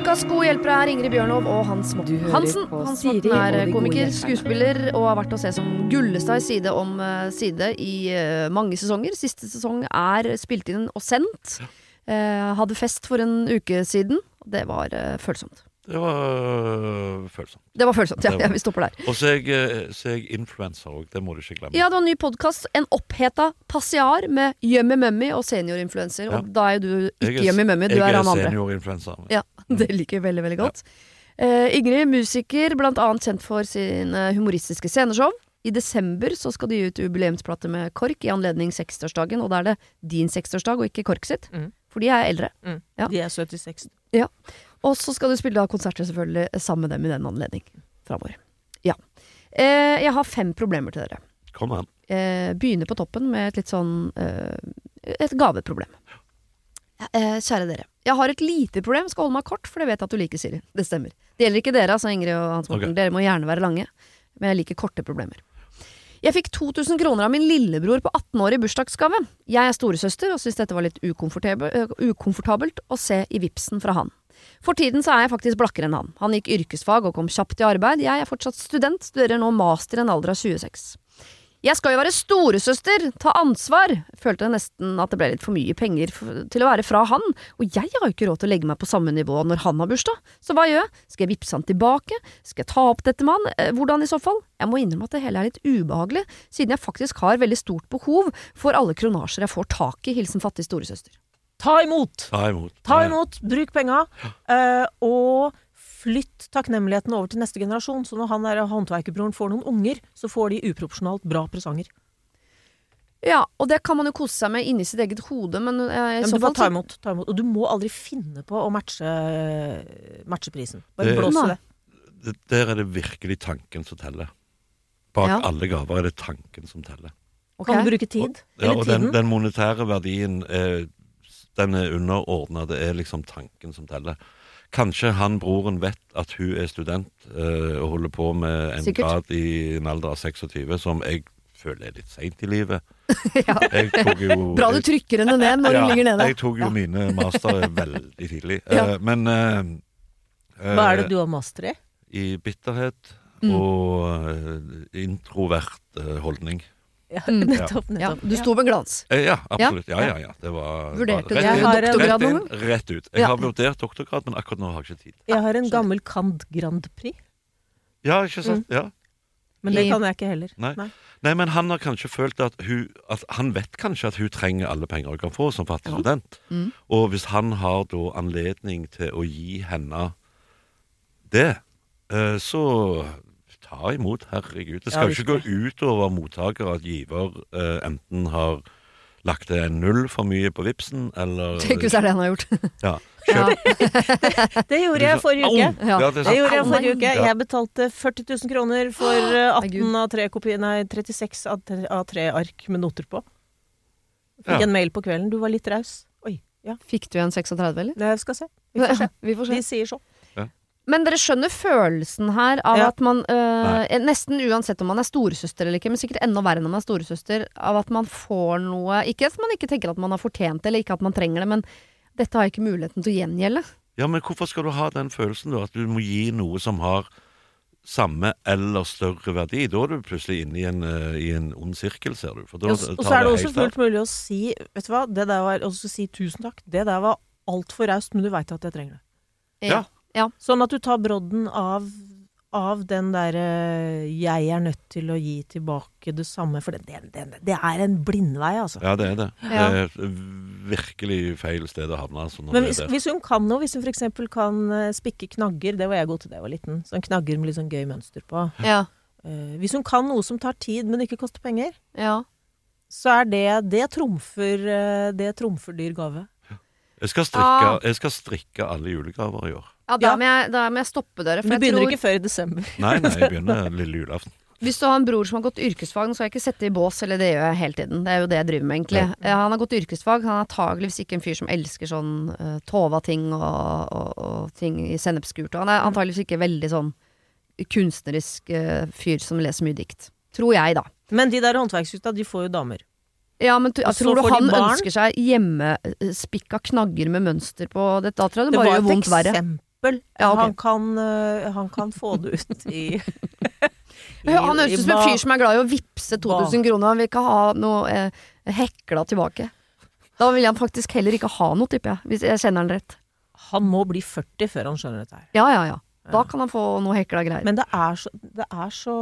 Ukas gode hjelpere er Ingrid Bjørnov og Hans Morten Hansen. Hans Morten er komiker, skuespiller og har vært å se som Gullestad side om eh, side i eh, mange sesonger. Siste sesong er spilt inn og sendt. Eh, hadde fest for en uke siden. Det var følsomt. Det var øh, følsomt. Det var følsomt, ja. Var- ja vi stopper der. Og så er jeg, øh, så er jeg influenser òg, det må du ikke glemme. Ja, det var en ny podkast, En oppheta passiar med Yummy Mummy og seniorinfluenser. Ja. Og da er jo du ikke Yummy Mummy, du er han andre. Jeg er seniorinfluenser. Ja, det liker jeg veldig, veldig godt. Uh, Ingrid, musiker, blant annet kjent for sine humoristiske sceneshow. I desember så skal de gi ut jubileumsplate med KORK i anledning 60-årsdagen, og da er det din 60-årsdag og ikke KORK sitt. Mm. For de er eldre. Ja. De er 76. Og så skal du spille da konserter selvfølgelig sammen med dem i den anledning framover. Ja. Uh, jeg har fem problemer til dere. Kom an. Uh, begynner på toppen med et litt sånn eh, Et gaveproblem. Eh, kjære dere. Jeg har et lite problem, skal holde meg kort, for det vet jeg at du liker, Siri. Det stemmer. Det gjelder ikke dere, altså Ingrid og Hans Morten. Okay. Dere må gjerne være lange. Men jeg liker korte problemer. Jeg fikk 2000 kroner av min lillebror på 18 år i bursdagsgave. Jeg er storesøster og syns dette var litt ukomfortabelt, øh, ukomfortabelt å se i vipsen fra han. For tiden så er jeg faktisk blakkere enn han. Han gikk yrkesfag og kom kjapt i arbeid. Jeg er fortsatt student, studerer nå master i en alder av 26. Jeg skal jo være storesøster, ta ansvar. Følte jeg nesten at det ble litt for mye penger til å være fra han, og jeg har jo ikke råd til å legge meg på samme nivå når han har bursdag. Så hva gjør jeg? Skal jeg vippse han tilbake? Skal jeg ta opp dette med han? Eh, Hvordan i så fall? Jeg må innrømme at det hele er litt ubehagelig, siden jeg faktisk har veldig stort behov for alle kronasjer jeg får tak i. Hilsen fattig storesøster. Ta imot! Ta imot. Ta imot, bruk penga, eh, og flytt takknemligheten over til neste generasjon. Så når han der håndverkerbroren får noen unger, så får de uproporsjonalt bra presanger. Ja, og det kan man jo kose seg med inni sitt eget hode, men eh, i Ja, men så du fall ta imot, ta imot. Og du må aldri finne på å matche, matche prisen. Bare blås i det. Det- Der er det virkelig tanken som teller. Bak Ja. alle gaver er det tanken som teller. Okay. Kan du bruke tid? Ja, og den, den monetære verdien er, den er underordna. Det er liksom tanken som teller. Kanskje han broren vet at hun er student eh, og holder på med en Sikkert. grad i en alder av 26, som jeg føler er litt seint i livet. Ja. Jo Bra du trykker henne ned når hun ligger nede. Jeg tok jo Ja. mine mastere veldig tidlig. Ja. Eh, men eh, Hva er det du har master i? I bitterhet Mm. og introvert holdning. Ja, Mm. nettopp, Ja, nettopp. du sto med glans. Eh, ja, absolutt. Ja, ja, ja. Det var Vurderte du doktorgrad nå? noen gang? Rett ut. Jeg har vurdert doktorgrad, men akkurat nå har jeg ikke tid. Jeg har en gammel Cand Grand Prix, Ja, ikke sant? Ja. men det kan jeg ikke heller. Nei. Nei, men han har kanskje følt at hun at Han vet kanskje at hun trenger alle penger hun kan få som fattig student. Mm. Og hvis han har da anledning til å gi henne det, eh, så ta imot, herregud. Det skal jo ikke gå utover mottaker at giver eh, enten har lagt det en null for mye på vipsen, eller Tenk hvis det er det han har gjort. Ja. Ja. Det gjorde jeg forrige uke. Ja. Ja, det Det gjorde jeg forrige uke. Jeg betalte 40 000 kroner for eh, 18 av 3 kopier, nei, 36 av 3, ark med noter på. Fikk en mail på kvelden. Du var litt raus. Oi, ja. Fikk du en 36, eller? Det skal se. Vi får se. Vi får se. De sier så. Men dere skjønner følelsen her av Ja. at man øh, Nesten uansett om man er storesøster eller ikke, men sikkert enda verre når man er storesøster, av at man får noe Ikke at man ikke tenker at man har fortjent det, eller ikke at man trenger det, men dette har jeg ikke muligheten til å gjengjelde. Ja, men hvorfor skal du ha den følelsen, da? At du må gi noe som har samme eller større verdi? Da er du plutselig inne i en, eh, i en ond sirkel, ser du. For da Og og så er det også fullt mulig å si Vet du hva, det der var også si tusen takk. Det der var altfor raust, men du veit at jeg trenger det. Ja. Sånn at du tar brodden av av den derre 'jeg er nødt til å gi tilbake det samme', for det, det, det, det er en blindvei, altså. Ja, det er det. Ja. Det er virkelig feil sted å havne. Altså, når Men det hvis, er hvis hun kan noe, hvis hun f.eks. kan eh, spikke knagger, det var jeg god til da jeg var liten, sånn knagger med litt sånn gøy mønster på. Ja. Eh, hvis hun kan noe som tar tid, men ikke koster penger, ja. så er det Det trumfer, eh, det trumfer dyr gave. Jeg skal, strikke, Ah. jeg skal strikke alle julegaver i år. Ja, da, Ja. Må jeg, da må jeg stoppe dere. For du jeg begynner tror, ikke før i desember. Nei, nei, jeg begynner lille julaften. Hvis du har en bror som har gått yrkesfag, nå skal jeg ikke sette i bås, eller det gjør jeg hele tiden, det er jo det jeg driver med egentlig. Eh, Han har gått yrkesfag, han er antageligvis ikke en fyr som elsker sånn uh, Tova-ting og, og, og ting i sennepsgult. Han er antageligvis ikke veldig sånn kunstnerisk eh, fyr som leser mye dikt. Tror jeg, da. Men de der håndverksgutta, de får jo damer. Ja, men Og så tror du får de han barn. ønsker seg hjemmespikka knagger med mønster på det? Da tror jeg det, bare gjør vondt verre. eksempel. Ja, okay. han, kan, øh, han kan få det ut i, i Han høres ut som en fyr som er glad i å vippse 2000 kroner. Han vil ikke ha noe eh, hekla tilbake. Da vil han faktisk heller ikke ha noe, tipper jeg. Hvis jeg kjenner han rett. Han må bli 40 før han skjønner dette her. Ja, ja, ja. Da kan han få noe hekla greier. Men det er så Det, er så,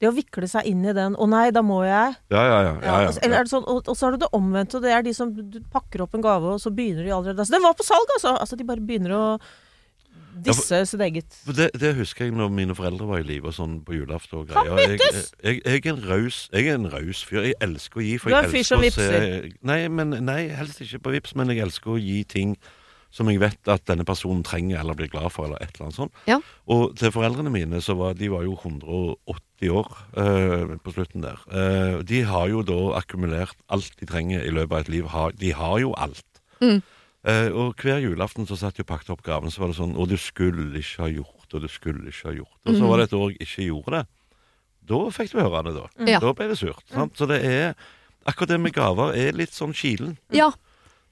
det å vikle seg inn i den 'Å nei, da må jeg'. Ja, ja, ja. ja, ja. er det sånn, og, og så er det det omvendte, det er de som du pakker opp en gave, og så begynner de allerede altså, Den var på salg, altså! altså! De bare begynner å disse sitt eget Det, det husker jeg når mine foreldre var i live og sånn på julaften og greier. Jeg, jeg, jeg, jeg er en raus Jeg er en raus fyr. Jeg elsker å gi. For Du er en fyr som å nei, men, nei, helst ikke på Vips, men jeg elsker å gi ting som jeg vet at denne personen trenger eller blir glad for, eller et eller annet sånt. Ja. Og til foreldrene mine, så var de var jo 180 år eh, på slutten der. Uh, de har jo da akkumulert alt de trenger i løpet av et liv. De har jo alt. Mm. Eh, og hver julaften så satt jeg og pakket opp gaven, så var det sånn Og du skulle ikke ha gjort, og du skulle ikke ha gjort. Og så var det et år jeg ikke gjorde det. Da fikk du høre det, da. Ja. Da ble det surt. Sant? Så det er Akkurat det med gaver er litt sånn kilen. Ja.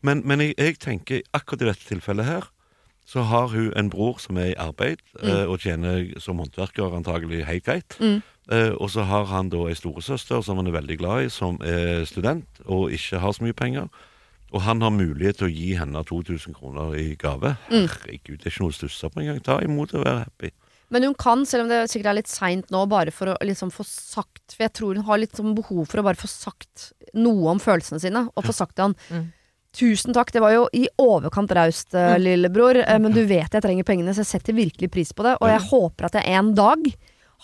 Men, men jeg, jeg tenker akkurat i dette tilfellet her, så har hun en bror som er i arbeid eh, og tjener som håndverker antagelig helt greit. Mm. Eh, og så har han da ei storesøster som han er veldig glad i, som er student og ikke har så mye penger. Og han har mulighet til å gi henne 2000 kroner i gave. Herregud, det er ikke noe å stusse på engang. Ta imot og vær happy. Men hun kan, selv om det sikkert er litt seint nå, bare for å liksom få sagt For jeg tror hun har litt sånn behov for å bare få sagt noe om følelsene sine, og få sagt til han Mm. Tusen takk, det var jo i overkant raust, eh, lillebror, eh, men du vet jeg trenger pengene, så jeg setter virkelig pris på det. Og jeg håper at jeg en dag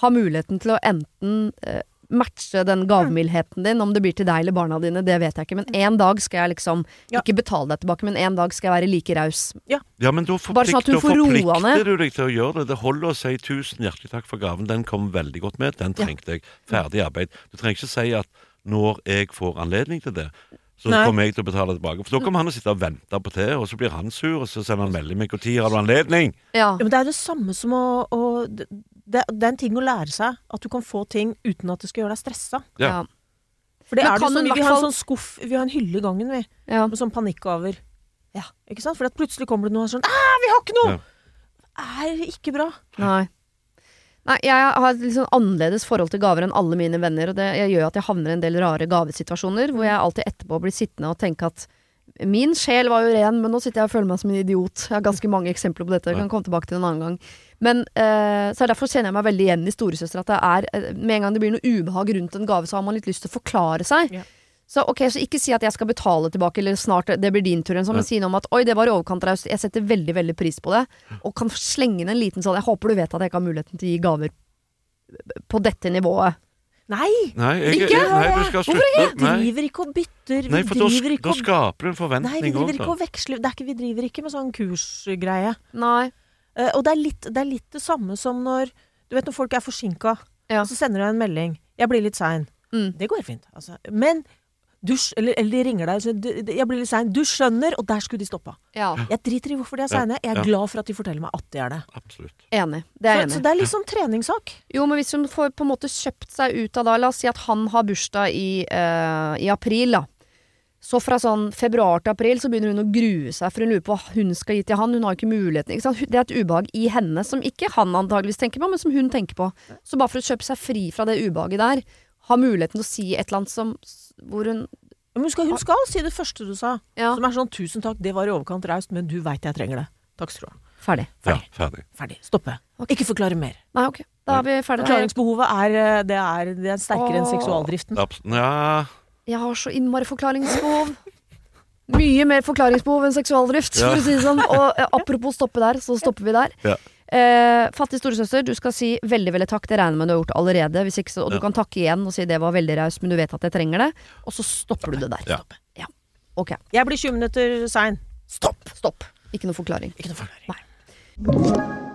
har muligheten til å enten eh, matche den gavmildheten din, om det blir til deg eller barna dine, det vet jeg ikke, men en dag skal jeg liksom Ja. ikke betale deg tilbake, men en dag skal jeg være like raus. Ja, men da forplikter, sånn forplikter, ned. du deg til å gjøre det. Det holder å si 'tusen hjertelig takk for gaven'. Den kom veldig godt med. Den Ja. trengte jeg. Ferdig arbeid. Du trenger ikke si at 'når jeg får anledning til det', så Nei. kommer jeg til å betale tilbake. For da kommer han og sitter og venter på det, og så blir han sur, og så sender han melding med 'når har du anledning'? Ja. Ja, men det er det samme som å, å det, det det er en ting å lære seg. At du kan få ting uten at det skal gjøre deg stressa. Ja. For det Men er det sånn, vi har en sånn skuff Vi har en hylle i gangen, vi. ja. Med sånn panikkgaver. Ja. Ikke sant? For plutselig kommer det noe sånn Æ, vi har ikke noe! Ja. Er ikke bra. Nei. Nei, jeg har et litt sånn annerledes forhold til gaver enn alle mine venner, og det gjør at jeg havner i en del rare gavesituasjoner, hvor jeg alltid etterpå blir sittende og tenke at min sjel var jo ren, men nå sitter jeg og føler meg som en idiot. Jeg har ganske mange eksempler på dette, jeg kan komme tilbake til en annen gang. Men eh, Så derfor kjenner jeg meg veldig igjen i storesøster, at det er eh, Med en gang det blir noe ubehag rundt en gave, så har man litt lyst til å forklare seg. Ja. Så ok, så ikke si at jeg skal betale tilbake, eller snart det blir din tur, eller ja. men si noe om at oi, det var i overkant raust, jeg setter veldig, veldig pris på det, og kan slenge inn en liten sånn Jeg håper du vet at jeg ikke har muligheten til å gi gaver på dette nivået. Nei! Nei, jeg, Ikke? jeg, nei, du skal Hvorfor slutte. ikke? Vi driver ikke og bytter. Nei, for da, da skaper du en Nei, vi driver ikke og veksler det er ikke, Vi driver ikke med sånn kursgreie. Nei. Eh, og det er, litt, det er litt det samme som når Du vet når folk er forsinka, Ja. og så sender du en melding 'Jeg blir litt sein'. Mm. Det går fint, altså. Men du, eller, eller de ringer deg og sier 'Jeg blir litt sein'. Du skjønner, og der skulle de stoppa. Ja, Jeg driter i hvorfor de er seine. Jeg er ja. glad for at de forteller meg at de er det. Absolutt. enig. Det er Så, enig. så det er litt sånn treningssak. Jo, men hvis hun får på en måte kjøpt seg ut av da, la oss si at han har bursdag i, uh, i april, da. Så fra sånn februar til april så begynner hun å grue seg, for hun lurer på hva hun skal gi til han. Hun har ikke muligheten. Ikke sant? Det er et ubehag i henne som ikke han antageligvis tenker på, men som hun tenker på. Så bare for å kjøpe seg fri fra det ubehaget der, ha muligheten til å si et eller annet som hvor hun Men hun skal, hun skal si det første du sa. Ja, Som er sånn 'tusen takk, det var i overkant raust, men du veit jeg trenger det'. Takk skal du ha. ferdig. Ja, Ferdig. ferdig. Ferdig. Stoppe. Okay. Ikke forklare mer. Nei, ok. Da er vi ferdige. Forklaringsbehovet er, eh, det er, det er sterkere enn seksualdriften. Abs ja, Jeg har så innmari forklaringsbehov. Mye mer forklaringsbehov enn seksualdrift, Ja. for å si det sånn. Og eh, apropos stoppe der, så stopper vi der. Ja. Eh, fattig storesøster, du skal si veldig veldig takk. Det regner jeg med du har gjort allerede. Hvis ikke, så, og du Ja. kan takke igjen og si det var veldig raust, men du vet at jeg trenger det. Og så stopper du det der. Ja. Ja. Ok. Jeg blir 20 minutter sein. Stopp! Stopp. Ikke noe forklaring. Ikke noe forklaring.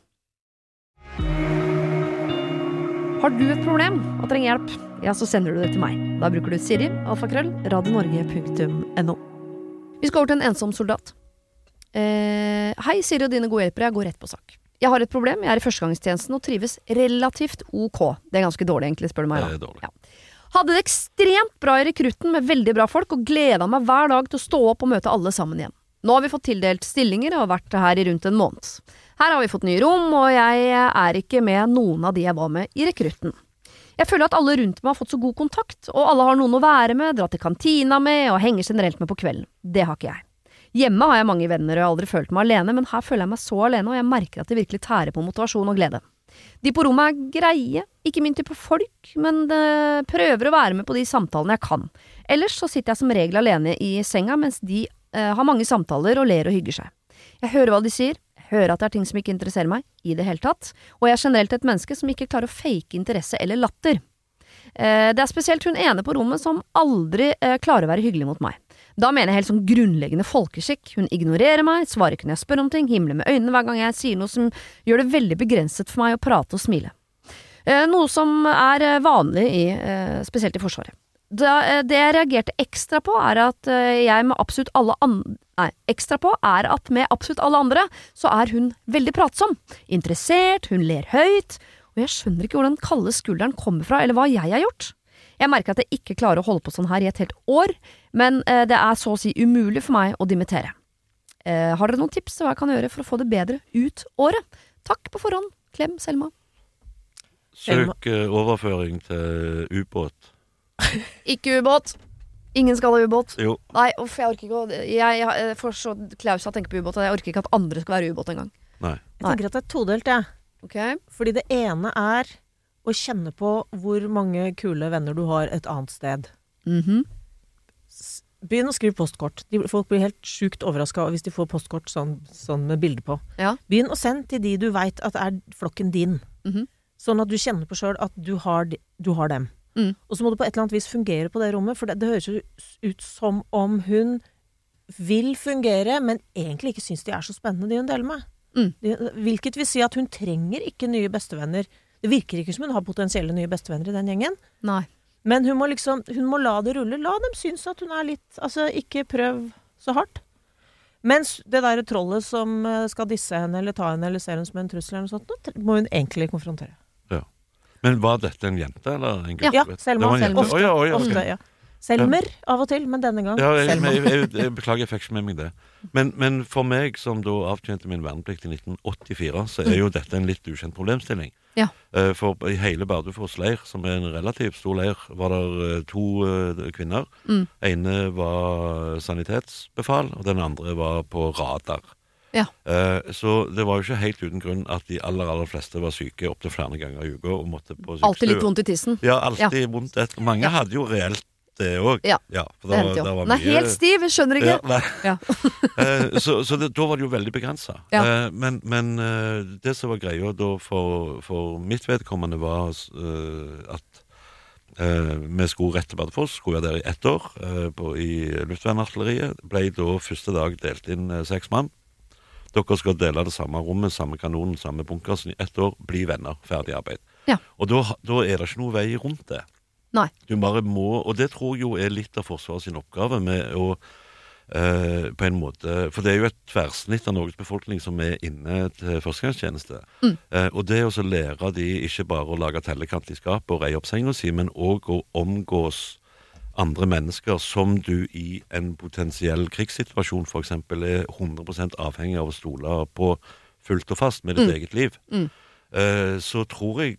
Har du et problem og trenger hjelp, ja, så sender du det til meg. Da bruker du Siri, alfakrøll, radionorge.no. Vi skal over til en ensom soldat. Eh, hei, Siri og dine gode hjelpere, jeg går rett på sak. Jeg har et problem, jeg er i førstegangstjenesten og trives relativt ok. Det er ganske dårlig, egentlig, spør du meg. Det Da. er. Ja. Hadde det ekstremt bra i rekrutten med veldig bra folk, og gleda meg hver dag til å stå opp og møte alle sammen igjen. Nå har vi fått tildelt stillinger og har vært her i rundt en måned. Her har vi fått nye rom, og jeg er ikke med noen av de jeg var med i rekrutten. Jeg føler at alle rundt meg har fått så god kontakt, og alle har noen å være med, dra til kantina med og henge generelt med på kvelden. Det har ikke jeg. Hjemme har jeg mange venner og jeg har aldri følt meg alene, men her føler jeg meg så alene, og jeg merker at det virkelig tærer på motivasjon og glede. De på rommet er greie, ikke min type folk, men eh, prøver å være med på de samtalene jeg kan. Ellers så sitter jeg som regel alene i senga, mens de eh, har mange samtaler og ler og hygger seg. Jeg hører hva de sier, jeg hører at det er ting som ikke interesserer meg i det hele tatt, og jeg er generelt et menneske som ikke klarer å fake interesse eller latter. Eh, det er spesielt hun ene på rommet som aldri eh, klarer å være hyggelig mot meg. Da mener jeg helt sånn grunnleggende folkeskikk. Hun ignorerer meg, svarer ikke når jeg spør om ting, himler med øynene hver gang jeg sier noe som gjør det veldig begrenset for meg å prate og smile. Eh, noe som er eh, vanlig i, eh, spesielt i Forsvaret. Da, eh, det jeg reagerte ekstra på, er at jeg med absolutt alle andre Nei, ekstra på er at med absolutt alle andre, så er hun veldig pratsom. Interessert, hun ler høyt, og jeg skjønner ikke hvor den kalde skulderen kommer fra, eller hva jeg har gjort. Jeg merker at jeg ikke klarer å holde på sånn her i et helt år, men eh, det er så å si umulig for meg å dimittere. Eh, har dere noen tips til hva jeg kan gjøre for å få det bedre ut året? Takk på forhånd. Klem Selma. Søk eh, overføring til ubåt. Ikke ubåt. Ingen skal ha ubåt. Jo, Nei, uff, jeg orker ikke å Jeg, jeg får så klaus av å tenke på ubåt, og jeg orker ikke at andre skal være ubåt engang. nei. Jeg tenker at det er todelt, jeg. Ok? Fordi det ene er å kjenne på hvor mange kule venner du har et annet sted. Mhm. -hmm. Begynn å skrive postkort. De, folk blir helt sjukt overraska hvis de får postkort sånn, sånn med bilde på. Ja. Begynn å sende til de du veit at er flokken din. Mhm. Sånn at du kjenner på sjøl at du har, du har dem. Mm. Og så må du på et eller annet vis fungere på det rommet, for det, det høres jo ut som om hun vil fungere, men egentlig ikke syns de er så spennende, de hun deler med. Mm. De, hvilket vil si at hun trenger ikke nye bestevenner. Det virker ikke som hun har potensielle nye bestevenner i den gjengen. Nei. Men hun må liksom Hun må la det rulle. La dem synes at hun er litt Altså, ikke prøv så hardt. Mens det derre trollet som eh, skal disse henne eller ta henne eller ser henne som en trussel eller noe sånt, må hun egentlig konfrontere. Men var dette en jente, eller en gutt? Ja, Selma. var en. Ofte. oh, ja, oh, ja, okay. Ofte, ja. Selmer av og til, men denne gang Ja, jeg, Selma. jeg, jeg, jeg beklager, jeg fikk ikke med meg det. Men, men for meg som da avtjente min verneplikt i 1984, så er jo dette en litt ukjent problemstilling. Ja. Eh, For i hele Bardufoss leir, som er en relativt stor leir, var det to eh, kvinner. Mm. ene var sanitetsbefal, og den andre var på radar. Ja. Eh, så det var jo ikke helt uten grunn at de aller aller fleste var syke opptil flere ganger i uka og måtte på Alltid litt vondt i tissen. Ja, alltid vondt. Et. Mange Ja. hadde jo reelt det òg. Ja, for Det hendte var Den er helt stiv, skjønner ikke. Ja. Ja. Eh, så så det, da var det jo veldig begrensa. Ja. men men eh, det som var greia da for, for mitt vedkommende, var eh, at eh, vi skulle rett til Bardufoss. Skulle være der i ett år eh, på, i luftvernartilleriet. Ble da første dag delt inn eh, seks mann. Dere skal dele det samme rommet, samme kanonen, samme bunkersen i ett år. Bli venner. Ferdig arbeid. Ja. Og da, da er det ikke noe vei rundt det. Nei. Du bare må, og det tror jeg jo er litt av Forsvaret sin oppgave med å Uh, på en måte For det er jo et tverrsnitt av Norges befolkning som er inne til førstegangstjeneste. Mm. Uh, og det å lære de ikke bare å lage tellekant i skapet og reie opp senga si, men òg å omgås andre mennesker som du i en potensiell krigssituasjon f.eks. er 100% avhengig av å stole på fullt og fast med ditt Mm. eget liv, Mm. eh, så tror jeg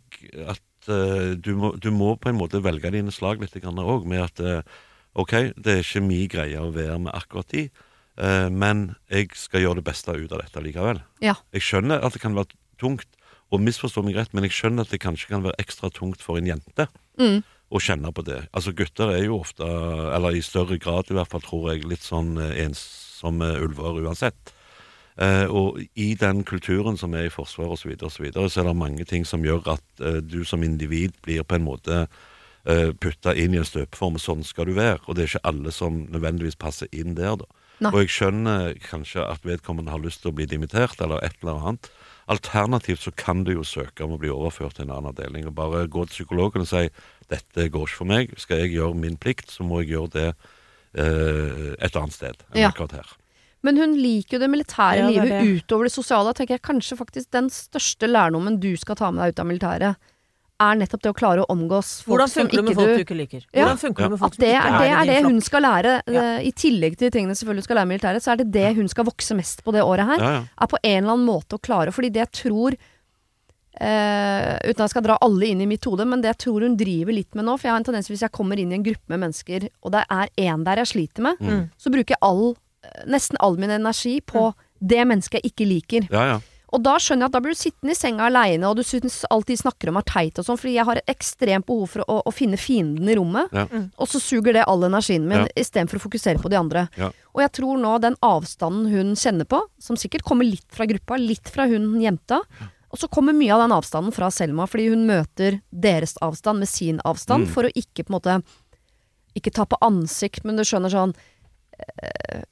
at eh, du, må, du må på en måte velge dine slag litt òg, med at eh, OK, det er ikke min greie å være med akkurat de, men jeg skal gjøre det beste ut av dette likevel. Ja. Jeg skjønner at det kan være tungt, og misforstå meg rett, men jeg skjønner at det kanskje kan være ekstra tungt for en jente Mm. Å kjenne på det. Altså Gutter er jo ofte, eller i større grad i hvert fall, tror jeg, litt sånn eh, ensomme ulver uansett. Eh, og i den kulturen som er i Forsvaret osv., så, videre, så er det mange ting som gjør at eh, du som individ blir på en måte uh, putta inn i en støpeform. Sånn skal du være. Og det er ikke alle som nødvendigvis passer inn der, da. Nei. Og jeg skjønner kanskje at vedkommende har lyst til å bli dimittert, eller et eller annet. Alternativt så kan du jo søke om å bli overført til en annen avdeling. Og bare gå til psykologen og si 'dette går ikke for meg', skal jeg gjøre min plikt, så må jeg gjøre det eh, et annet sted enn Ja. akkurat her. Men hun liker jo det militære Ja, det livet det. utover det sosiale. tenker jeg Kanskje faktisk den største lærdommen du skal ta med deg ut av militæret, er nettopp det å klare å omgås folk Hvordan funker det med folk du ikke liker? Ja. Hvordan funker det med folk som ikke er det, er det hun skal lære, Ja. eh, i tillegg til de tingene selvfølgelig skal lære militæret, så er det det hun skal vokse mest på det året her. Ja, ja. Er på en eller annen måte å klare, fordi det jeg tror Uh, Uten at jeg skal dra alle inn i mitt hode, men det jeg tror hun driver litt med nå For jeg har en tendens hvis jeg kommer inn i en gruppe med mennesker, og det er én der jeg sliter med, Mm. så bruker jeg all, nesten all min energi på det mennesket jeg ikke liker. Ja, ja. Og da skjønner jeg at da blir du sittende i senga aleine, og du syns alt de snakker om er teit og sånn, fordi jeg har et ekstremt behov for å, å finne fienden i rommet, Ja. og så suger det all energien min, Ja. istedenfor å fokusere på de andre. Ja. Og jeg tror nå den avstanden hun kjenner på, som sikkert kommer litt fra gruppa, litt fra hun jenta, og så kommer mye av den avstanden fra Selma, fordi hun møter deres avstand med sin avstand, Mm. for å ikke på en måte Ikke ta på ansikt, men du skjønner sånn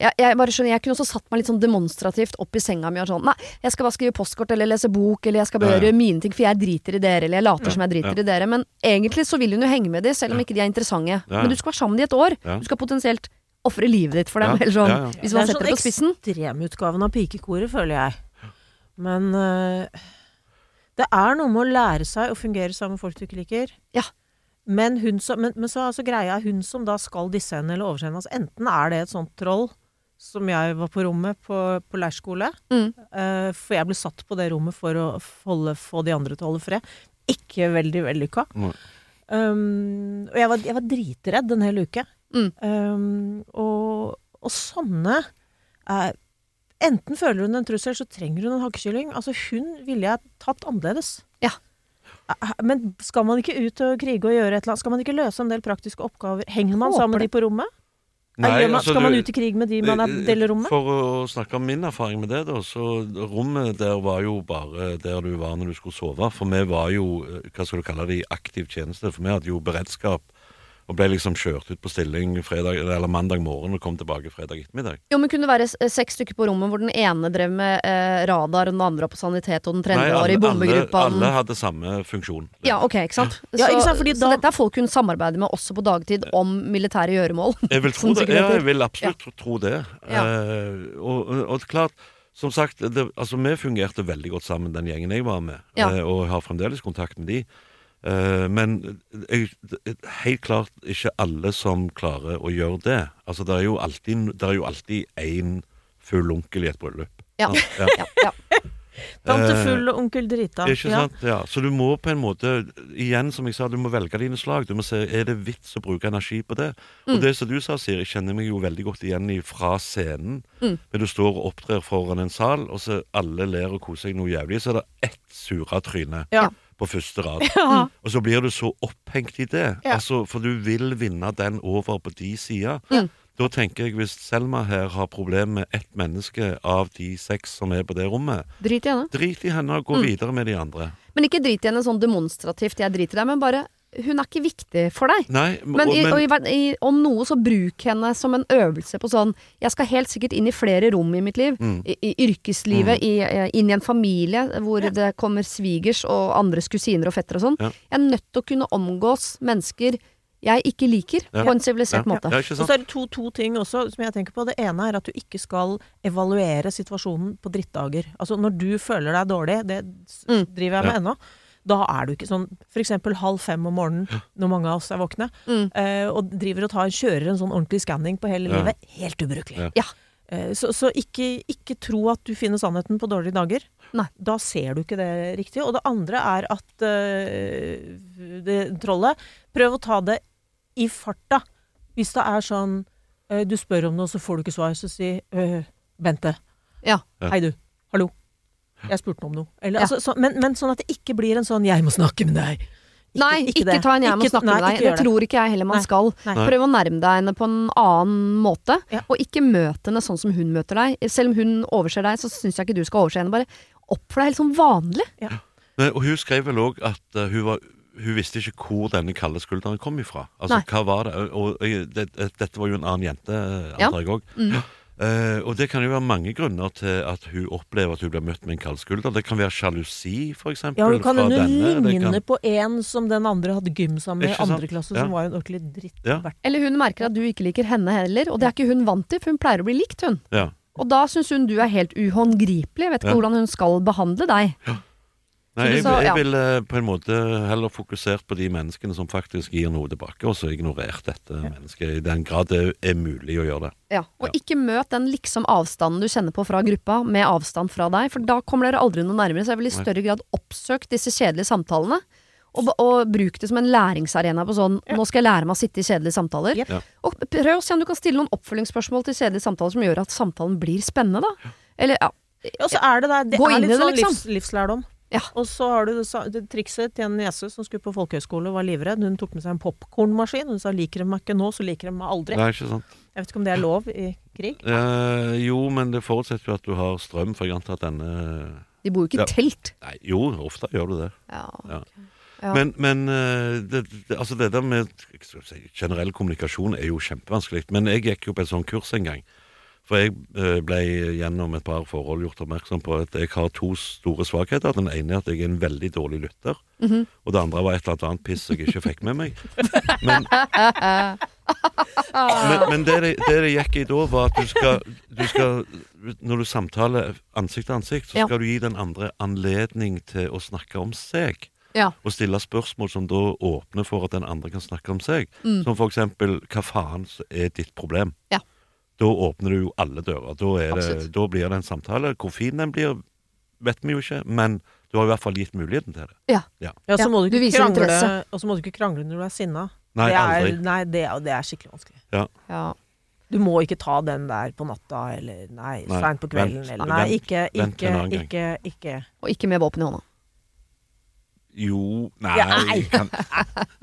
jeg, jeg bare skjønner, jeg kunne også satt meg litt sånn demonstrativt opp i senga mi og sånn Nei, jeg skal bare skrive postkort eller lese bok, eller jeg skal bare Ja, ja. gjøre mine ting, for jeg driter i dere, eller jeg later som jeg driter Ja. i dere. Men egentlig så vil hun jo henge med dem, selv om Ja. ikke de er interessante. Ja, ja. Men du skal være sammen med de et år. Ja. Du skal potensielt ofre livet ditt for dem, Ja, eller sånn. ja, ja. Hvis man det er setter det på spissen. sånn ekstremutgaven av pikekoret, føler jeg. Men øh, det er noe med å lære seg å fungere sammen med folk du ikke liker. Ja. Men, hun som, men, men så er altså greia hun som da skal disse henne eller overse henne. Altså, enten er det et sånt troll som jeg var på rommet på, på leirskole. Mm. Uh, for jeg ble satt på det rommet for å holde, få de andre til å holde fred. Ikke veldig vellykka. Mm. Um, og jeg var, jeg var dritredd en hel uke. Mm. Um, og, og sånne er Enten føler hun en trussel, så trenger hun en hakkekylling. Altså, hun ville jeg tatt annerledes. Eh, Men skal man ikke ut og krige og gjøre et eller annet? Skal man ikke løse en del praktiske oppgaver? Henger man sammen med de på rommet? Nei, man, altså, skal man ut i krig med de man er deler rommet? For å snakke om min erfaring med det, da. Så rommet der var jo bare der du var når du skulle sove. For vi var jo, eh, hva skal du kalle det, i aktiv tjeneste. For vi hadde jo beredskap. Og ble liksom kjørt ut på stilling fredag, eller mandag morgen og kom tilbake fredag ettermiddag. Jo, men kunne det være seks stykker på rommet hvor den ene drev med eh, radar, og den andre var på sanitet, og den tredje var i bombegruppa. alle, alle hadde samme funksjon. Ja, ok, ikke sant? Ja, så, ikke sant, fordi så dette er folk hun samarbeider med også på dagtid om militære gjøremål. Jeg vil tro det. Ja, jeg vil absolutt tro- tro det. Ja. Eh, og, og, og klart, som sagt, det, altså vi fungerte veldig godt sammen, den gjengen jeg var med. Ja. eh, og har fremdeles kontakt med de. Eh, men jeg, helt klart ikke alle som klarer å gjøre det. Altså, det er jo alltid, det er jo alltid én full onkel i et bryllup. Ja. Ja. Ja, ja. Tante Eh, full og onkel drita. Ikke Ja. sant? Ja. Så du må på en måte, igjen som jeg sa, du må velge dine slag. Du må se, Er det vits å bruke energi på det? Mm. Og det som du sa, Siri, kjenner meg jo veldig godt igjen i fra scenen. Mm. Men du står og opptrer foran en sal, og så alle ler og koser seg noe jævlig, så er det ett sura tryne Ja. På første rad. Ja. Og så blir du så opphengt i det. Ja. Altså, for du vil vinne den over på de sida. Da tenker jeg hvis Selma her har problemer med ett menneske av de seks som er på det rommet, Drit i henne. drit i henne og gå Mm. videre med de andre. Men ikke drit i henne sånn demonstrativt, jeg driter i deg, men bare Hun er ikke viktig for deg. Nei, Men, og- i, og i, om noe, så bruk henne som en øvelse på sånn Jeg skal helt sikkert inn i flere rom i mitt liv. Mm. I, I yrkeslivet, i, eh, inn i en familie hvor det kommer svigers og andres kusiner og fettere og sånn. Ja. Jeg er nødt til å kunne omgås mennesker jeg ikke liker, Ja. på en sivilisert ja, måte. Ja, Og så er det to, to ting også som jeg tenker på. Det ene er at du ikke skal evaluere situasjonen på drittdager. Altså når du føler deg dårlig, det Mm. driver jeg med ennå, da er du ikke sånn f.eks. halv fem om morgenen når mange av oss er våkne, Mm. eh, og driver og tar, kjører en sånn ordentlig skanning på hele Ja. livet. Helt ubrukelig. Ja. Eh, så så ikke, ikke tro at du finner sannheten på dårlige dager. Nei. Da ser du ikke det riktig. Og det andre er at eh, det trollet Prøv å ta det i farta. Hvis det er sånn eh, Du spør om noe, så får du ikke svar, så si eh, Bente. Ja. Ja. Hei, du. Hallo. Jeg spurte om noe. Eller, Ja. altså, så, men, men sånn at det ikke blir en sånn 'jeg må snakke med deg'. Nei, ikke, ikke ta en jeg må Ikke- snakke nei, med deg. Det det. tror ikke jeg heller man Nei. skal. Nei. Prøv å nærme deg henne på en annen måte, Ja. og ikke møte henne sånn som hun møter deg. Selv om hun overser deg, så syns jeg ikke du skal overse henne. Bare oppfør deg helt sånn vanlig. Nei, og hun skrev vel òg at uh, hun, var, hun visste ikke hvor denne kalde skulderen kom ifra. Altså, Nei. hva var det? Og, og og det, det, dette var jo en annen jente, eh, Ja. antar jeg òg. Eh, og det kan jo være mange grunner til at hun opplever at hun blir møtt med en kald skulder. Det kan være sjalusi, for eksempel. Ja, hun kan jo hende ligne kan- på en som den andre hadde gym sammen med i andre klasse, Ja. som var en ordentlig dritt. Ja. Eller hun merker at du ikke liker henne heller, og det er ikke hun vant til, for hun pleier å bli likt, hun. Ja. Og da syns hun du er helt uhåndgripelig. Vet ikke Ja. hvordan hun skal behandle deg. Nei, jeg, jeg ville på en måte heller fokusert på de menneskene som faktisk gir noe tilbake, og så ignorert dette mennesket i den grad det er mulig å gjøre det. Ja. Og Ja. ikke møt den liksom avstanden du kjenner på fra gruppa, med avstand fra deg, for da kommer dere aldri noe nærmere. Så jeg vil i større grad oppsøke disse kjedelige samtalene. Og, og bruk det som en læringsarena på sånn Nå skal jeg lære meg å sitte i kjedelige samtaler. Ja. Og prøv å se om du kan stille noen oppfølgingsspørsmål til kjedelige samtaler som gjør at samtalen blir spennende, da. Eller ja. Og så er det der, det Gå er litt det, sånn liksom. livs, livslærdom. Ja. Og så har du det, det trikset til en niese som skulle på folkehøyskole og var livredd. Hun tok med seg en popkornmaskin. Hun sa 'liker de meg ikke nå, så liker de meg aldri'. Nei, ikke sant? Jeg vet ikke om det er lov i krig. Eh, jo, men det forutsetter jo at du har strøm, for jeg antar at denne De bor jo ikke i Ja. telt. Nei, jo, ofte gjør du det. Ja. Ja. Ja. Men, men eh, det, det, altså det der med skal si, generell kommunikasjon er jo kjempevanskelig. Men jeg gikk jo på et sånt kurs en gang. For jeg eh, ble gjennom et par forhold gjort oppmerksom på at jeg har to store svakheter. Den ene er at jeg er en veldig dårlig lytter. Mhm. Og det andre var et eller annet piss jeg ikke fikk med meg. Men, men, men det, det, det gikk i da, var at du skal, du skal Når du samtaler ansikt til ansikt, så Ja. skal du gi den andre anledning til å snakke om seg Ja. og stille spørsmål som da åpner for at den andre kan snakke om seg. Mm. Som for eksempel hva faen er ditt problem? Ja. Da åpner du jo alle dører. Da, er det, da blir det en samtale. Hvor fin den blir, vet vi jo ikke, men du har i hvert fall gitt muligheten til det. Ja, ja. Ja, må du du ikke viser krangle, interesse. og så må du ikke krangle når du er sinna. Nei, det er, aldri. Nei, det, det er skikkelig vanskelig. ja. Du må ikke ta den der på natta, eller nei, Nei, seint på kvelden, vent, eller vent, Nei, ikke, vent til ikke, en ikke, ikke Og ikke med våpen i hånda. Jo Nei, Ja, nei. kan,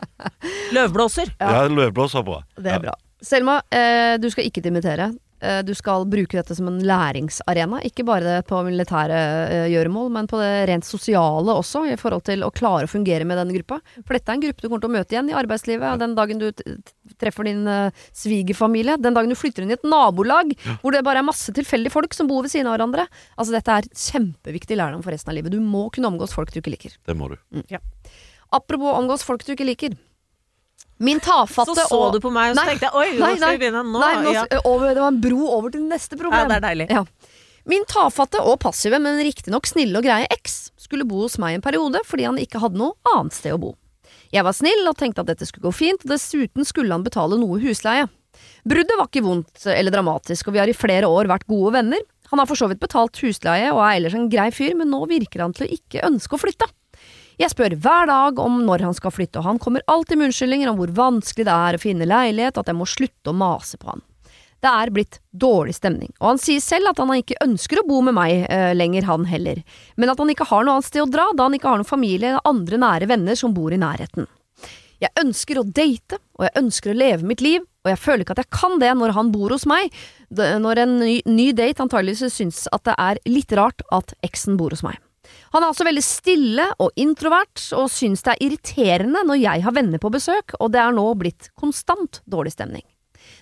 Løvblåser! ja, løvblåser er bra. Det er Ja. bra. Selma, eh, du skal ikke dimittere. Eh, du skal bruke dette som en læringsarena. Ikke bare på militære eh, gjøremål, men på det rent sosiale også, i forhold til å klare å fungere med denne gruppa. For dette er en gruppe du kommer til å møte igjen i arbeidslivet. Den dagen du treffer din svigerfamilie. Den dagen du flytter inn i et nabolag hvor det bare er masse tilfeldige folk som bor ved siden av hverandre. Altså Dette er kjempeviktig lærdom for resten av livet. Du må kunne omgås folk du ikke liker. Det må du. Apropos omgås folk du ikke liker. Min tafatte Så så og du på meg, og så Nei, tenkte jeg oi, nei, skal vi begynne nå. Nei, nå, ja. over, det var en bro over til neste problem. ja, det er deilig. Ja. Min tafatte og passive, men riktignok snille og greie eks skulle bo hos meg en periode fordi han ikke hadde noe annet sted å bo. Jeg var snill og tenkte at dette skulle gå fint, og dessuten skulle han betale noe husleie. Bruddet var ikke vondt eller dramatisk, og vi har i flere år vært gode venner. Han har for så vidt betalt husleie og er ellers en grei fyr, men nå virker han til å ikke ønske å flytte. Jeg spør hver dag om når han skal flytte, og han kommer alltid med unnskyldninger om hvor vanskelig det er å finne leilighet, at jeg må slutte å mase på han. Det er blitt dårlig stemning, og han sier selv at han ikke ønsker å bo med meg eh, lenger, han heller, men at han ikke har noe annet sted å dra da han ikke har noen familie eller andre nære venner som bor i nærheten. Jeg ønsker å date, og jeg ønsker å leve mitt liv, og jeg føler ikke at jeg kan det når han bor hos meg, når en ny, ny date antageligvis syns at det er litt rart at eksen bor hos meg. Han er altså veldig stille og introvert, og syns det er irriterende når jeg har venner på besøk, og det er nå blitt konstant dårlig stemning.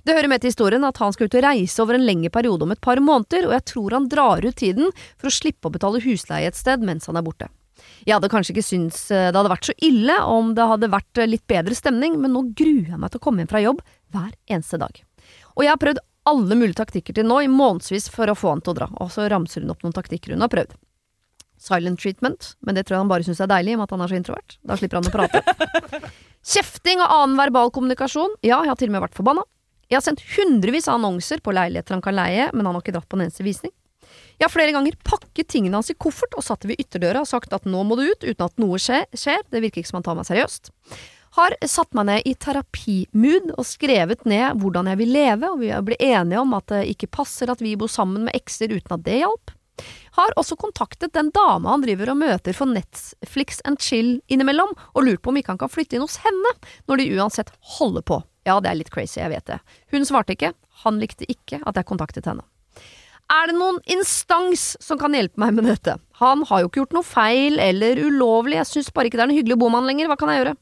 Det hører med til historien at han skal ut og reise over en lengre periode om et par måneder, og jeg tror han drar ut tiden for å slippe å betale husleie et sted mens han er borte. Jeg hadde kanskje ikke syntes eh, det hadde vært så ille om det hadde vært eh, litt bedre stemning, men nå gruer jeg meg til å komme hjem fra jobb hver eneste dag. Og jeg har prøvd alle mulige taktikker til nå i månedsvis for å få han til å dra, og så ramser hun opp noen taktikker hun har prøvd. Silent treatment, men det tror jeg han bare syns er deilig i og med at han er så introvert. Da slipper han å prate. Kjefting og annen verbal kommunikasjon. Ja, jeg har til og med vært forbanna. Jeg har sendt hundrevis av annonser på leiligheter han kan leie, men han har ikke dratt på en eneste visning. Jeg har flere ganger pakket tingene hans i koffert og satt det ved ytterdøra og sagt at nå må du ut, uten at noe skjer. Det virker ikke som han tar meg seriøst. Har satt meg ned i terapimood og skrevet ned hvordan jeg vil leve, og vi ble enige om at det ikke passer at vi bor sammen med ekser uten at det hjalp. Har også kontaktet den dama han driver og møter for Netflix and chill innimellom, og lurt på om ikke han kan flytte inn hos henne, når de uansett holder på. Ja, det er litt crazy, jeg vet det. Hun svarte ikke, han likte ikke at jeg kontaktet henne. Er det noen instans som kan hjelpe meg med dette? Han har jo ikke gjort noe feil eller ulovlig, jeg syns bare ikke det er noe hyggelig å bo med han lenger, hva kan jeg gjøre?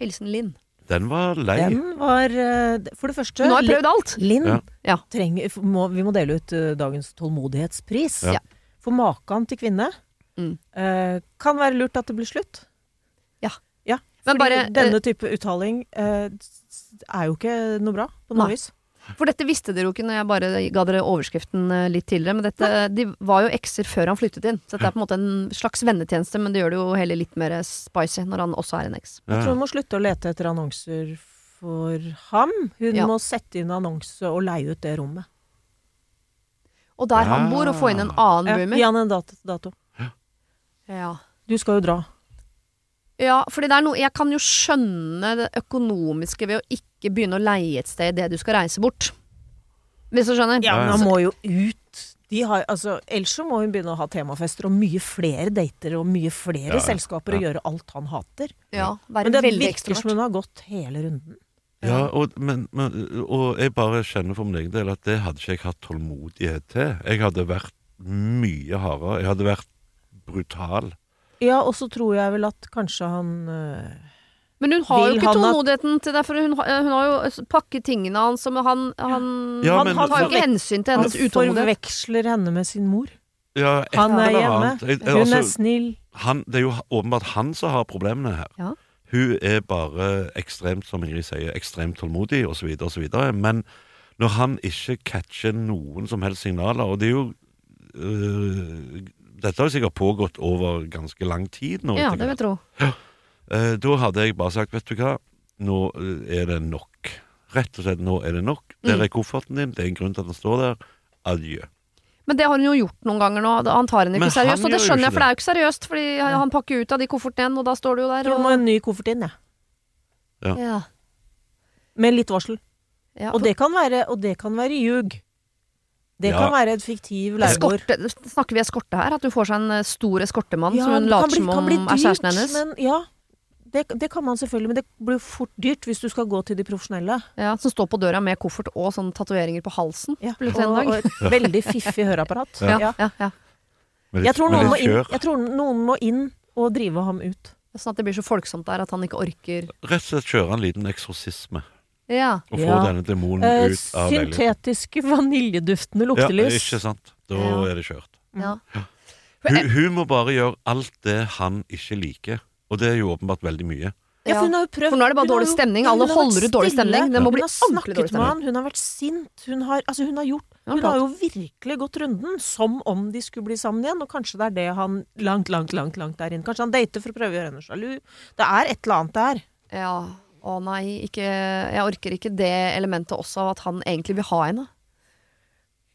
Hilsen Linn. Den var lei. Den var eh, For det første Nå har jeg prøvd alt. Linn Ja. Trenger må, Vi må dele ut eh, dagens tålmodighetspris. Ja. For maken til kvinne Mm. eh, kan være lurt at det blir slutt. Ja. ja Men fordi bare, denne type uttaling eh, er jo ikke noe bra på noe vis. For dette visste dere jo ikke når jeg bare ga dere overskriften eh, litt tidligere, men dette, de var jo ekser før han flyttet inn. Så dette er på en måte en slags vennetjeneste, men det gjør det jo heller litt mer spicy når han også er en eks. Jeg tror hun må slutte å lete etter annonser for ham. Hun Ja. må sette inn annonse og leie ut det rommet. Og der han Ah. bor, og få inn en annen Ja, roomie. Gi han en dato. dato. Ja. Du skal jo dra. Ja, fordi det er noe Jeg kan jo skjønne det økonomiske ved å ikke begynne å leie et sted idet du skal reise bort. Hvis du skjønner? Ja, men han må jo ut. De har, altså, ellers så må hun begynne å ha temafester og mye flere dater og mye flere Ja, ja. selskaper og gjøre alt han hater. Ja, være Men det veldig ekstremt som hun har gått hele runden. Ja, og, men, men, og jeg bare kjenner for min egen del at det hadde ikke jeg hatt tålmodighet til. Jeg hadde vært mye hardere. Jeg hadde vært brutal. Ja, og så tror jeg vel at kanskje han øh, Men hun har jo ikke tålmodigheten til det, for hun, har- hun har jo pakket tingene hans, og han, han, Ja, han han tar jo ikke hensyn til Han hennes utålmodighet. forveksler henne med sin mor. Ja, Han er hjemme. Hun er altså, snill. han, det er jo åpenbart han som har problemene her. Ja. Hun er bare ekstremt, som Ingrid sier, ekstremt tålmodig osv., osv. Men når han ikke catcher noen som helst signaler, og det er jo øh, Dette har sikkert pågått over ganske lang tid nå. Ja, det vil jeg tro. Eh, da hadde jeg bare sagt, vet du hva, nå eh, er det nok. Rett og slett, nå er det nok. Der Mm. er kofferten din, det er en grunn til at den står der. Adjø. Men det har hun jo gjort noen ganger nå. Han tar henne Men ikke seriøst, og det skjønner jeg, for det er jo ikke seriøst. Fordi han pakker ut av de koffertene igjen, og da står du jo Jeg der tror og må ha en ny koffert inn, jeg. ja. Med litt varsel. Ja, Og det kan være, og det kan være ljug. Det Ja. kan være et fiktiv leiegård. Snakker vi eskorte her? At hun får seg en eh, stor eskortemann Ja, som hun later bli- som om dyrt, er kjæresten hennes? Men ja, det, det kan man selvfølgelig, men det blir fort dyrt hvis du skal gå til de profesjonelle. Ja, Som står på døra med koffert og sånne tatoveringer på halsen. Ja, og, dag. og et veldig fiffig høreapparat. Ja. Ja, ja, ja. Med Jeg, tror noen må inn, jeg tror noen må inn og drive ham ut. Sånn at det blir så folksomt der at han ikke orker Rett og slett kjøre en liten eksorsisme. Ja. Og få Ja. denne demonen Eh, ut av leiligheten. syntetiske vaniljeduftende Ja, ikke sant. Da Ja. er det kjørt. ja. Hun, hun må bare gjøre alt det han ikke liker. Og det er jo åpenbart veldig mye. Ja, for hun har jo prøvd For nå er det bare dårlig stemning. Alle holder ut dårlig stemning. Det må bli ordentlig snakket dårlig stemning. han, hun har vært sint. Hun har, altså hun har gjort Hun har jo virkelig gått runden som om de skulle bli sammen igjen, og kanskje det er det han langt, langt, langt langt der inne. Kanskje han dater for å prøve å gjøre henne sjalu. Det er et eller annet der. Ja. Å nei, ikke Jeg orker ikke det elementet også av at han egentlig vil ha henne.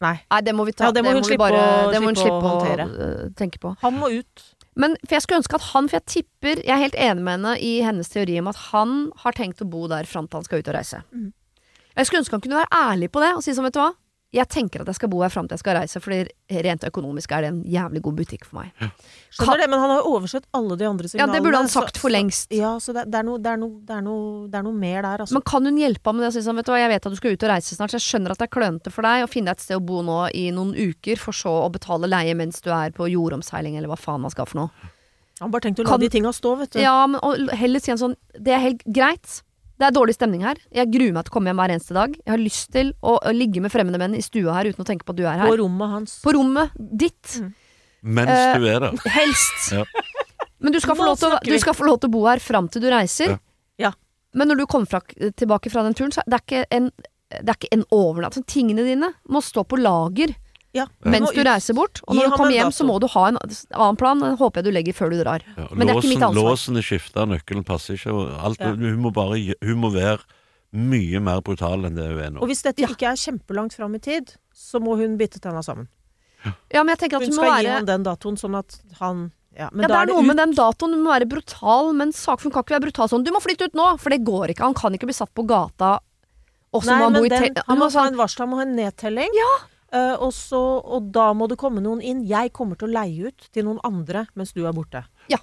Nei. Nei, det må vi ta. Ja, det må hun slippe bare, å- det må hun slippe slippe å å håndtere. tenke på. Han må ut. Men for jeg skulle ønske at han, for jeg tipper Jeg er helt enig med henne i hennes teori om at han har tenkt å bo der fram til han skal ut og reise. Mm. Jeg skulle ønske han kunne være ærlig på det og si sånn, vet du hva. Jeg tenker at jeg skal bo her fram til jeg skal reise, fordi rent økonomisk er det en jævlig god butikk for meg. Skjønner det, men han har jo oversett alle de andre signalene. Ja, det burde han sagt for så- lengst. Ja, så det, det, er noe, det, er noe, det, er noe, det er noe mer der, altså. Men kan hun hjelpe ham med det Jeg, sånn, vet du jeg vet at du skal ut og reise snart, så jeg skjønner at det er klønete for deg å finne et sted å bo nå i noen uker, for så å betale leie mens du er på jordomseiling, eller hva faen man skal for noe. han bare tenkte å kan- la de tinga stå, vet du. Ja, men og heller si en sånn Det er helt greit. Det er dårlig stemning her. Jeg gruer meg til å komme hjem hver eneste dag. Jeg har lyst til å, å ligge med fremmede menn i stua her uten å tenke på at du er her. På rommet hans. På rommet ditt. Mens Eh, du er der. Helst. Ja. Men du skal, få lov til, å- du skal få lov til å bo her fram til du reiser. Ja. Ja. Men når du kommer fra, tilbake fra den turen, så det er ikke en det er ikke en overnatt. Så tingene dine må stå på lager Ja, mens du reiser bort. Og når du kommer hjem, så må du ha en annen plan. Den håper jeg du legger før du drar. Ja, Men det er ikke mitt ansvar. låsen er skifta, nøkkelen passer ikke. Alt, Ja. Hun må bare Hun må være mye mer brutal enn det hun er nå. Og hvis dette Ja. ikke er kjempelangt fram i tid, så må hun bite tenna sammen. Ja, men jeg tenker at Hun du må skal gi ham den datoen, sånn at han Ja, men ja, da det er det noe ut. med den datoen. Du må være brutal, men sak, hun kan ikke være brutal sånn 'Du må flytte ut nå!' For det går ikke. Han kan ikke bli satt på gata. Også Nei, må han bo i den, te- han må ha sånn, en varsel, han må ha en nedtelling. Ja. Eh, og, så, og da må det komme noen inn. Jeg kommer til å leie ut til noen andre mens du er borte. Ja.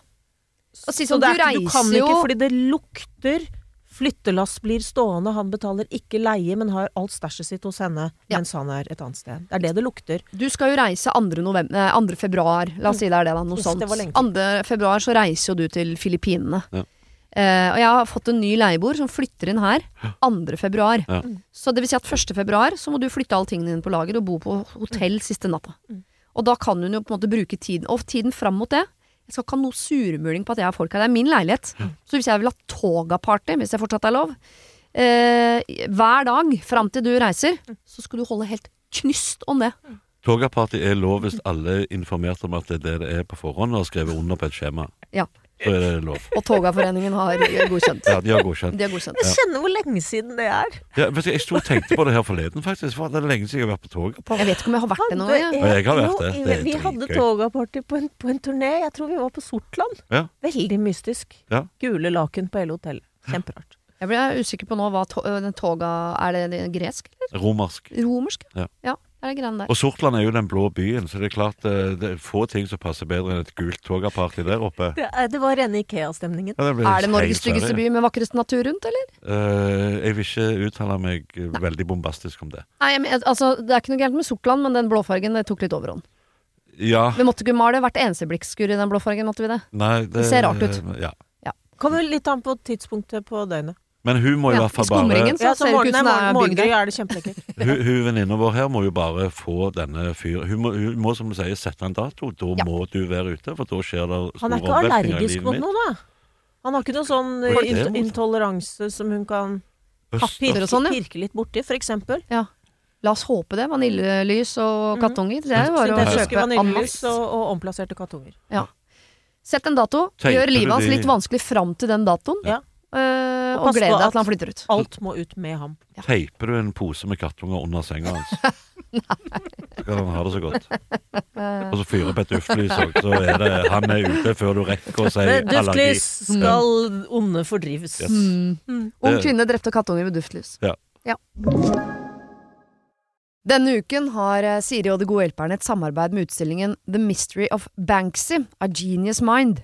Og si Så sånn, er du ikke, du kan jo ikke fordi det lukter. Flyttelass blir stående, han betaler ikke leie, men har alt stæsjet sitt hos henne Ja. mens han er et annet sted. Det er det det lukter. Du skal jo reise 2. November, eh, 2. februar. La oss si det er det, da. Noe Uff, sånt. det var lenge til. 2. februar så reiser jo du til Filippinene. Ja. Eh, og jeg har fått en ny leieboer som flytter inn her 2. februar. Ja. Så det vil si at 1. februar så må du flytte alle tingene dine på lager og bo på hotell siste natta. Mm. Og da kan hun jo på en måte bruke tiden Og tiden fram mot det Jeg skal ikke ha noe surmuling på at jeg har folk her. Det er min leilighet. Så hvis jeg vil ha toga-party, hvis det fortsatt er lov, uh, hver dag fram til du reiser, så skal du holde helt knyst om det. Togaparty er lov hvis alle er informert om at det er det det er på forhånd, og har skrevet under på et skjema. Ja. Så er lov. Og Togaforeningen har godkjent. Ja, de har godkjent. De har godkjent. Jeg kjenner hvor lenge siden det er. Ja, vet du, jeg sto og tenkte på det her forleden, faktisk. For det er lenge siden jeg har vært på toget. Jeg vet ikke om jeg har vært det nå. Ja. Jeg har vært det. Det vi hadde togaparty på en, på en turné. Jeg tror vi var på Sortland. Ja. Veldig mystisk. Ja. Gule laken på hele hotellet. Kjemperart. Jeg ble usikker på nå hva to den toga Er det gresk eller Romersk. romersk? Ja. ja er det. Og Sortland er jo den blå byen, så det er klart eh, det er få ting som passer bedre enn et gult togaparty der oppe. Det, er- det var rene Ikea-stemningen. Ja, Er det Norges styggeste by med vakreste natur rundt, eller? Uh, jeg vil ikke uttale meg Nei. veldig bombastisk om det. Nei, men, altså, Det er ikke noe gærent med Sortland, men den blåfargen det tok litt overhånd. Ja, Vi måtte ikke male hvert eneste blikkskur i den blåfargen, måtte vi det? nei Det, Det ser rart ut. Ja. Kommer litt an på tidspunktet på døgnet. Men hun må i hvert fall bare skumringen bare så ser ut som det er morgen, bygd der. morgengry er det kjempelekkert. Hun, hun venninna vår her må jo bare få denne fyren hun, må- hun må, som du sier, sette en dato. Da Ja. må du være ute, for da skjer det Han store er ikke omveltninger i allergisk livet mot mitt. noe, da. Han har ikke noe sånn Hva er det int mot? intoleranse som hun kan og sånn, ja. pirke litt borti, for eksempel. La oss håpe det. Vaniljelys og Mhm. kattunger. Det er jo bare å Syntetiske kjøpe vaniljelys og, og omplasserte kattunger. Sett en dato. Tenker Gjør du livet hans de- litt vanskelig fram til den datoen. Ja. Eh, Og og pass gled deg at- til han flytter ut. Alt må ut med ham. Teiper du en pose med kattunger under senga hans? Så kan han ha det så godt. Og så fyrer på et duftlys òg, så er det han er ute før du rekker å si allergi. duftlys skal onde fordrives. Yes. Mm. Mm. Ung kvinne drepte kattunger med duftlys. Ja. Denne uken har eh, Siri og De gode hjelperne et samarbeid med utstillingen The Mystery of Banksy, A Genius Mind.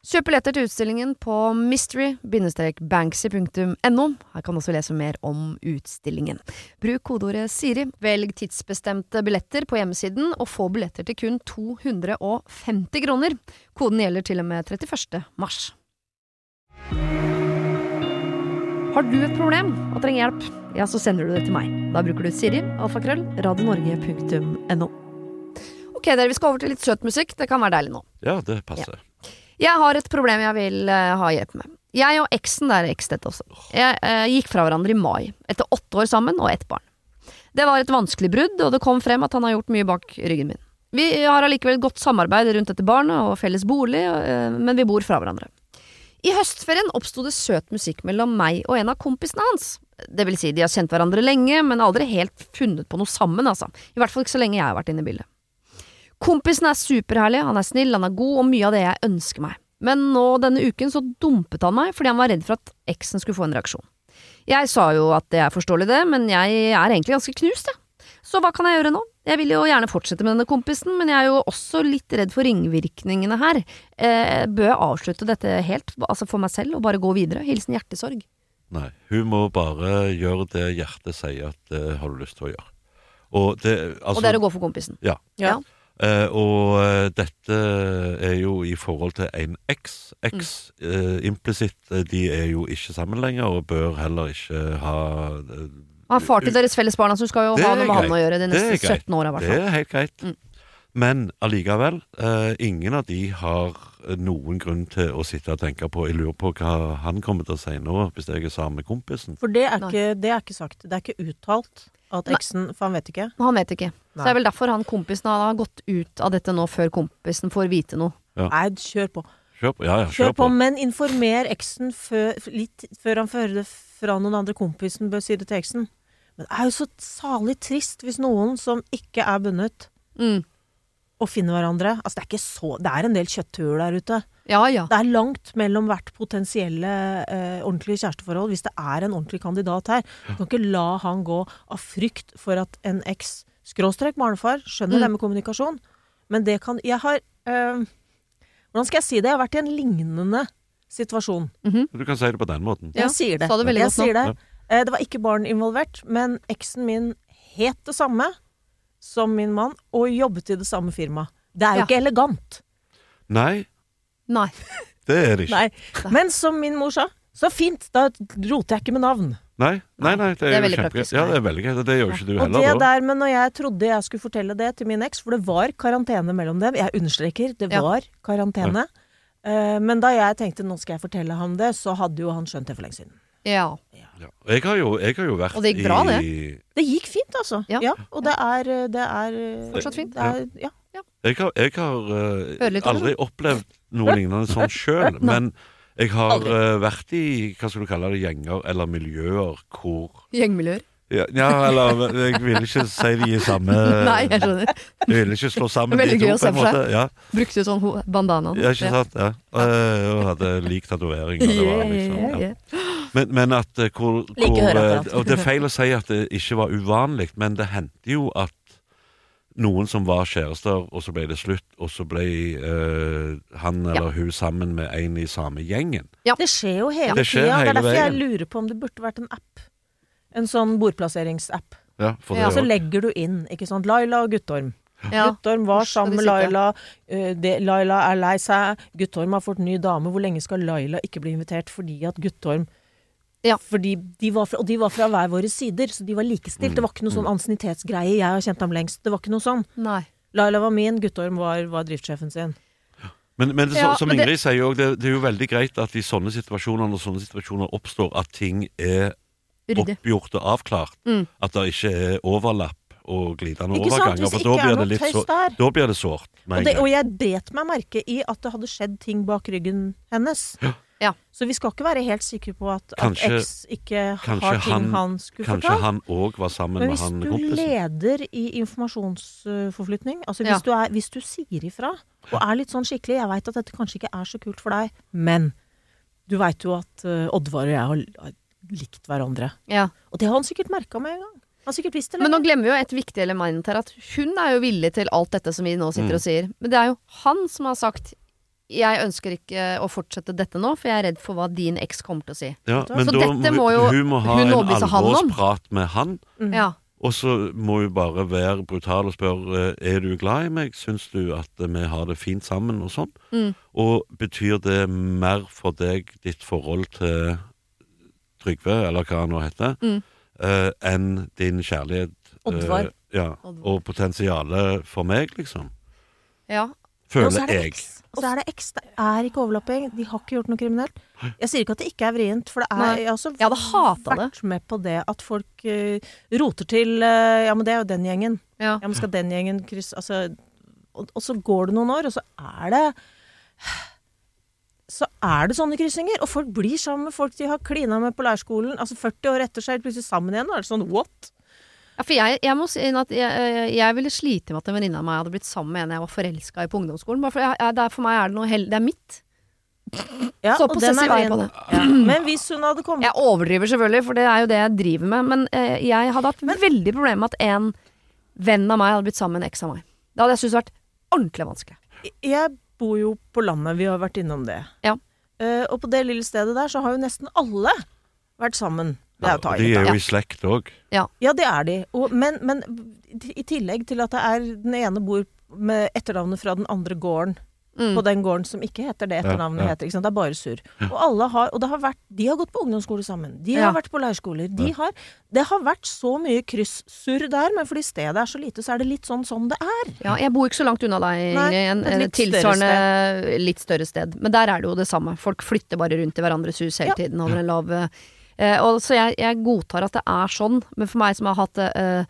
Kjøp billetter til utstillingen på mystery-banksy.no. Her kan du også lese mer om utstillingen. Bruk kodeordet Siri, velg tidsbestemte billetter på hjemmesiden, og få billetter til kun 250 kroner. Koden gjelder til og med 31. mars. Har du et problem og trenger hjelp, ja, så sender du det til meg. Da bruker du Siri, alfakrøll, radionorge.no. Ok, dere, vi skal over til litt søt musikk. Det kan være deilig nå. Ja, det passer. Jeg har et problem jeg vil uh, ha hjelp med. Jeg og eksen, det er ekstet også, jeg uh, gikk fra hverandre i mai, etter åtte år sammen og ett barn. Det var et vanskelig brudd, og det kom frem at han har gjort mye bak ryggen min. Vi har allikevel et godt samarbeid rundt dette barnet og felles bolig, uh, men vi bor fra hverandre. I høstferien oppsto det søt musikk mellom meg og en av kompisene hans. Det vil si, de har kjent hverandre lenge, men aldri helt funnet på noe sammen, altså. I hvert fall ikke så lenge jeg har vært inne i bildet. Kompisen er superherlig, han er snill, han er god og mye av det jeg ønsker meg. Men nå denne uken så dumpet han meg fordi han var redd for at eksen skulle få en reaksjon. Jeg sa jo at det er forståelig det, men jeg er egentlig ganske knust, jeg. Så hva kan jeg gjøre nå? Jeg vil jo gjerne fortsette med denne kompisen, men jeg er jo også litt redd for ringvirkningene her. Eh, bør jeg avslutte dette helt, altså for meg selv, og bare gå videre? Hilsen hjertesorg. Nei, hun må bare gjøre det hjertet sier at det har du lyst til å gjøre. Og det, altså, og det er å gå for kompisen. Ja. Ja. Eh, og eh, dette er jo i forhold til en eks. Eks eh, implisitt, de er jo ikke sammen lenger, og bør heller ikke ha eh, Han er far til deres felles barn, altså du skal jo ha noe med han å gjøre de Det neste greit. 17 åra, i hvert Det er helt greit. Mm. Men allikevel, eh, ingen av de har noen grunn til å sitte og tenke på Jeg lurer på hva han kommer til å si nå, hvis jeg er sammen med kompisen. For det er, ikke, det er ikke sagt. Det er ikke uttalt at eksen For han vet ikke. Han vet ikke. Så det er vel derfor han kompisen har gått ut av dette nå, før kompisen får vite noe. Nei, kjør på. Kjør på. Ja, ja, Kjør på, men informer eksen før, litt før han fører det fra noen andre. Kompisen bør si det til eksen. Men det er jo så salig trist hvis noen som ikke er bundet, Mm. Og finner hverandre. Altså, det er ikke så Det er en del kjøtthuer der ute. Ja ja. Det er langt mellom hvert potensielle eh, ordentlige kjæresteforhold hvis det er en ordentlig kandidat her. Du kan ikke la han gå av frykt for at en eks skråstrek barnefar skjønner Mm. det med kommunikasjon, men det kan Jeg har eh, Hvordan skal jeg si det? Jeg har vært i en lignende situasjon. Du kan si det på den måten. Ja, jeg sier det. sa det veldig jeg godt nå. sier det. Eh, det var ikke barn involvert, men eksen min het det samme som min mann, og jobbet i det samme firmaet. Det er jo Ja. ikke elegant. Nei, Nei. det er det ikke. Nei. Men som min mor sa, så fint, da roter jeg ikke med navn. Nei, nei, nei, det er, Det er veldig praktisk. Ja, det er veldig greit. Det gjør ikke du Og det heller, da. der, men når jeg trodde jeg skulle fortelle det til min eks, for det var karantene mellom dem, jeg understreker, det Ja. var karantene. Eh, men da jeg tenkte nå skal jeg fortelle ham det, så hadde jo han skjønt det for lenge siden. Ja. Ja. Jeg har jo, jeg har jo vært Og det gikk bra, i Det gikk fint, altså. Ja. og det er, det er Fortsatt fint. Det er, ja. Jeg har, jeg har eh, Høre litt om aldri opplevd noe lignende sånn sjøl, men jeg har Aldri. eh, vært i hva skal du kalle det, gjenger eller miljøer hvor Gjengmiljøer. Ja, ja, eller jeg vil ikke si de i samme Nei, jeg skjønner. Jeg vil ikke slå sammen Veldig de gøy to, å se på en for seg. måte. Ja, Brukte sånn bandana. ja, ikke sant? Ja. Eh, Og hadde lik tatovering. liksom, ja. Men, men at eh, hvor, hvor eh. Og det er feil å si at det ikke var uvanlig, men det hendte jo at noen som var kjærester, og så ble det slutt, og så ble uh, han eller hun sammen med en i samme gjengen. Det skjer jo hele Det tida. Det er derfor jeg lurer på om det burde vært en app. En sånn bordplasseringsapp. Ja, for Ja, Så legger du inn, ikke sant. Laila og Guttorm. Ja. Guttorm var sammen med? Laila. De, Laila er lei seg. Guttorm har fått ny dame. Hvor lenge skal Laila ikke bli invitert fordi at Guttorm Ja. Fordi de var fra, og de var fra hver våre sider, så de var likestilt. Det var ikke noe sånn ansiennitetsgreie. Jeg har kjent ham lengst. Det var ikke noe sånn. Nei. Laila var min, Guttorm var, var driftssjefen sin. Men, men det, Ja, som Ingrid det- sier òg, det, det er jo veldig greit at i sånne situasjoner, når sånne situasjoner oppstår, at ting er. Oppgjort og avklart. Mm. At det ikke er overlapp og glidende Ikke sant? overganger. Hvis For da blir det litt så, da blir det sårt. med Og, en det, gang. og jeg bet meg merke i at det hadde skjedd ting bak ryggen hennes. Ja. Så vi skal ikke være helt sikre på at, at X ikke har ting han, han- skulle Kanskje han òg var sammen Men hvis du leder i informasjonsforflytning, altså Ja. hvis, du er, hvis du sier ifra og er litt sånn skikkelig Jeg veit at dette kanskje ikke er så kult for deg, men du veit jo at eh, Oddvar og jeg har likt hverandre. Ja. Og det har han sikkert merka med en gang. Han sikkert visst det Men nå glemmer vi jo et viktig element her. At hun er jo villig til alt dette som vi nå sitter Mm. og sier. Men det er jo han som har sagt jeg ønsker ikke å fortsette dette nå, for jeg er redd for hva din eks kommer til å si. Ja, Så da dette må jo hun må ha hun en alvorsprat med han. Mm. Ja. Og så må hun bare være brutal og spørre eh, Er du glad i meg. Syns du at eh, vi har det fint sammen og sånn? Mm. Og betyr det mer for deg, ditt forhold til Trygve, eller hva han nå heter, Mm. eh, enn din kjærlighet eh, ja, Oddvar. og potensialet for meg, liksom? ja. Føler er jeg. Og så er det X. Det er ikke overlapping. De har ikke gjort noe kriminelt. Jeg sier ikke at det ikke er vrient, for det er Nei. Jeg har også Jeg vært med på det at folk uh, roter til uh, Ja, men det er jo den gjengen. ja. Ja, men skal den gjengen krysse Altså og, og så går det noen år, og så er det så er det sånne kryssinger. Og folk blir sammen med folk de har klina med på leirskolen. Altså 40 år etter seg, plutselig sammen igjen. Og er det sånn what? Ja, for jeg, jeg må si at jeg, jeg ville slite med at en venninne av meg hadde blitt sammen med en jeg var forelska i på ungdomsskolen. For, jeg, jeg, det er, for meg er det noe hell... Det er mitt. Ja, Så possessiv er jeg på det. Ja. Men hvis hun hadde kommet Jeg overdriver selvfølgelig, for det er jo det jeg driver med. Men eh, jeg hadde hatt veldig problemer med at en venn av meg hadde blitt sammen med en eks av meg. Det hadde jeg syntes vært ordentlig vanskelig. Jeg bor jo på landet, vi har vært innom det. Ja. Uh, og på det lille stedet der så har jo nesten alle vært sammen. Det er å ta de er jo i slekt òg. Ja, det er de. Og, men, men i tillegg til at det er den ene bor med etternavnet fra den andre gården Mm. på den gården som ikke heter det etternavnet Ja, ja. heter. Ikke sant? Det er bare surr. Og alle har, og det har vært, de har gått på ungdomsskole sammen. De Ja. har vært på leirskoler. De har, det har vært så mye kryssurr der, men fordi stedet er så lite, så er det litt sånn som det er. Ja, jeg bor ikke så langt unna deg, Ingrid. En, litt større litt større sted. Men der er det jo det samme. Folk flytter bare rundt i hverandres hus hele Ja. tiden over en lav eh, og Så jeg, jeg godtar at det er sånn, men for meg som har hatt eh,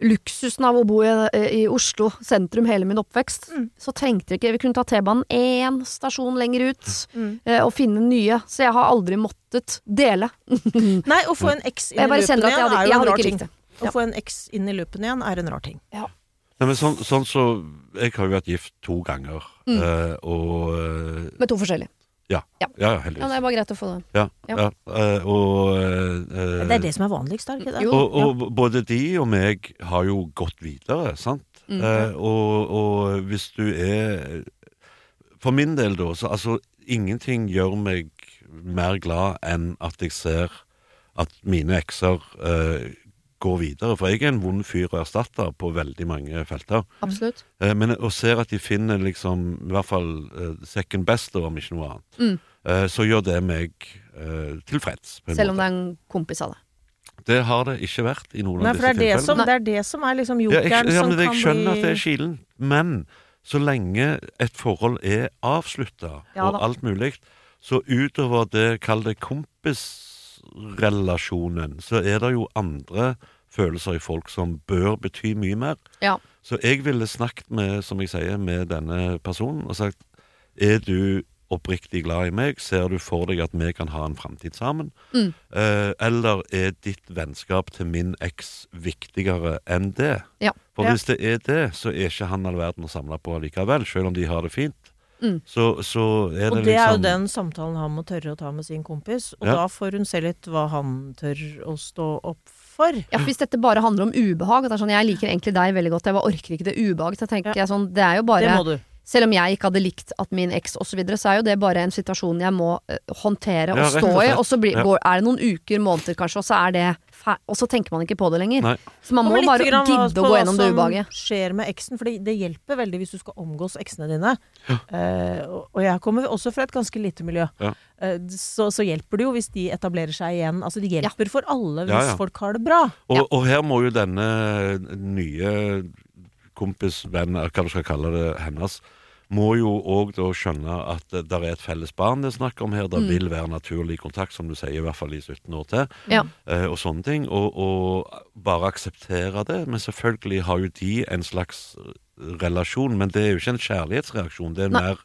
luksusen av å bo i, eh, i Oslo sentrum hele min oppvekst, Mm. så trengte vi ikke Vi kunne ta T-banen én stasjon lenger ut Mm. eh, og finne nye. Så jeg har aldri måttet dele. Nei, å få en X inn i jeg igjen hadde, er jo en rar ting. Å få en X inn i løpen igjen er en rar ting. Nei, men sånn, sånn så Jeg har jo vært gift to ganger, Mm. eh, og Med to forskjellige. Ja, Ja. ja, Ja, det er bare greit å få det. Ja, Ja. ja. eh, og uh, Det er det som er vanligst, er det ikke det? Og, og både de og meg har jo gått videre, sant? Mm. Uh, og, og hvis du er For min del, da, så altså Ingenting gjør meg mer glad enn at jeg ser at mine ekser eh, går videre. For jeg er en vond fyr å erstatte på veldig mange felter. Absolutt. Eh, men å se at de finner liksom i hvert fall eh, second best, om ikke noe annet, Mm. eh, så gjør det meg eh, tilfreds. på en Selv om måte. det er en kompis av det. Det har det ikke vært i noen Nei, av for det disse det, som, tilfellene. det er det som er liksom Ja, jeg, ja, som men jeg skjønner at det er kilen, men så lenge et forhold er avslutta, Ja og alt mulig, så utover det, kall det kompisrelasjonen, så er det jo andre følelser i folk som bør bety mye mer. Ja. Så jeg ville snakket med, som jeg sier, med denne personen og sagt Er du oppriktig glad i meg? Ser du for deg at vi kan ha en framtid sammen? Mm. Eh, eller er ditt vennskap til min eks viktigere enn det? Ja. For hvis det er det, så er ikke han all verden å samle på likevel, selv om de har det fint. Mm. Så, så er Og det liksom... er jo liksom den samtalen han må tørre å ta med sin kompis, og Ja. da får hun se litt hva han tør å stå opp for. Ja, for Hvis dette bare handler om ubehag at det er sånn, Jeg liker egentlig deg veldig godt, jeg bare orker ikke det ubehaget. Så tenker Ja. jeg sånn, det er jo bare Det må du. Selv om jeg ikke hadde likt at min eks osv., så, videre, så er jo det bare en situasjon jeg må eh, håndtere og Ja, stå i. Og så blir, Ja. går, er det noen uker, måneder kanskje, og så er det Og så tenker man ikke på det lenger. Nei. Så man må bare grann gidde å gå gjennom det som ubehaget. skjer med eksen, for det hjelper veldig hvis du skal omgås eksene dine. Ja. og og jeg kommer også fra et ganske lite miljø. Ja. Uh, så, så hjelper det jo hvis de etablerer seg igjen. Altså det hjelper for alle hvis Ja, ja. folk har det bra. Og, Ja. og her må jo denne nye kompis, venn, hva du skal kalle det, hennes, må jo òg da skjønne at det er et felles barn det er snakk om her. Det Mm. vil være naturlig kontakt, som du sier, i hvert fall i 17 år til. Ja. eh, og sånne ting. Og, og bare akseptere det. Men selvfølgelig har jo de en slags relasjon, men det er jo ikke en kjærlighetsreaksjon. Det er en Nei. mer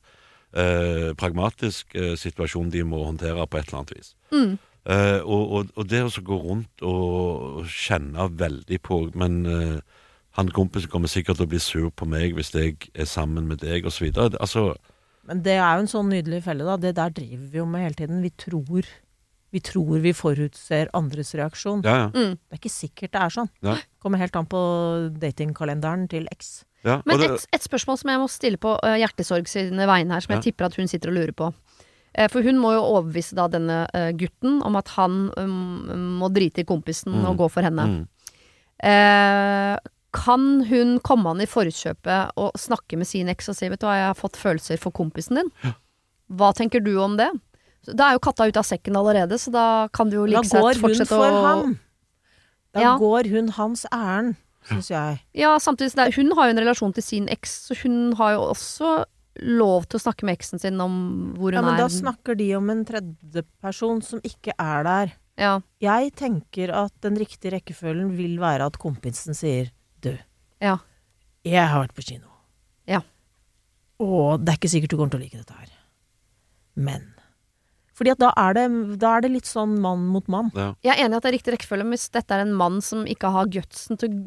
eh, pragmatisk eh, situasjon de må håndtere på et eller annet vis. Mm. Eh, og, og, og det å gå rundt og, og kjenne veldig på Men eh, han kompisen kommer sikkert til å bli sur på meg hvis jeg er sammen med deg, osv. Altså, Men det er jo en sånn nydelig felle, da. Det der driver vi jo med hele tiden. Vi tror vi, tror vi forutser andres reaksjon. ja, ja. Mm. Det er ikke sikkert det er sånn. Ja. Kommer helt an på datingkalenderen til X. ja. Men det, et, et spørsmål som jeg må stille på uh, Hjertesorg sine vegne her, som jeg tipper at hun sitter og lurer på. Eh, for hun må jo overbevise da denne eh, gutten om at han um, må drite i kompisen Mm. og gå for henne. mm. Eh, kan hun komme an i forkjøpet og snakke med sin eks og si vet du hva, jeg har fått følelser for kompisen din? Hva tenker du om det? Da er jo katta ute av sekken allerede, så da kan du jo like sett fortsette å Da går hun for ham. Da Ja. går hun hans ærend, syns jeg. Ja, samtidig er- Hun har jo en relasjon til sin eks, så hun har jo også lov til å snakke med eksen sin om hvor hun er. Ja, men er. da snakker de om en tredjeperson som ikke er der. ja. Jeg tenker at den riktige rekkefølgen vil være at kompisen sier du, Ja. jeg har vært på kino. Ja. Og det er ikke sikkert du kommer til å like dette her. Men Fordi at da er det, da er det litt sånn mann mot mann. ja. Jeg er enig i at det er riktig rekkefølge, men hvis dette er en mann som ikke har gutsen til å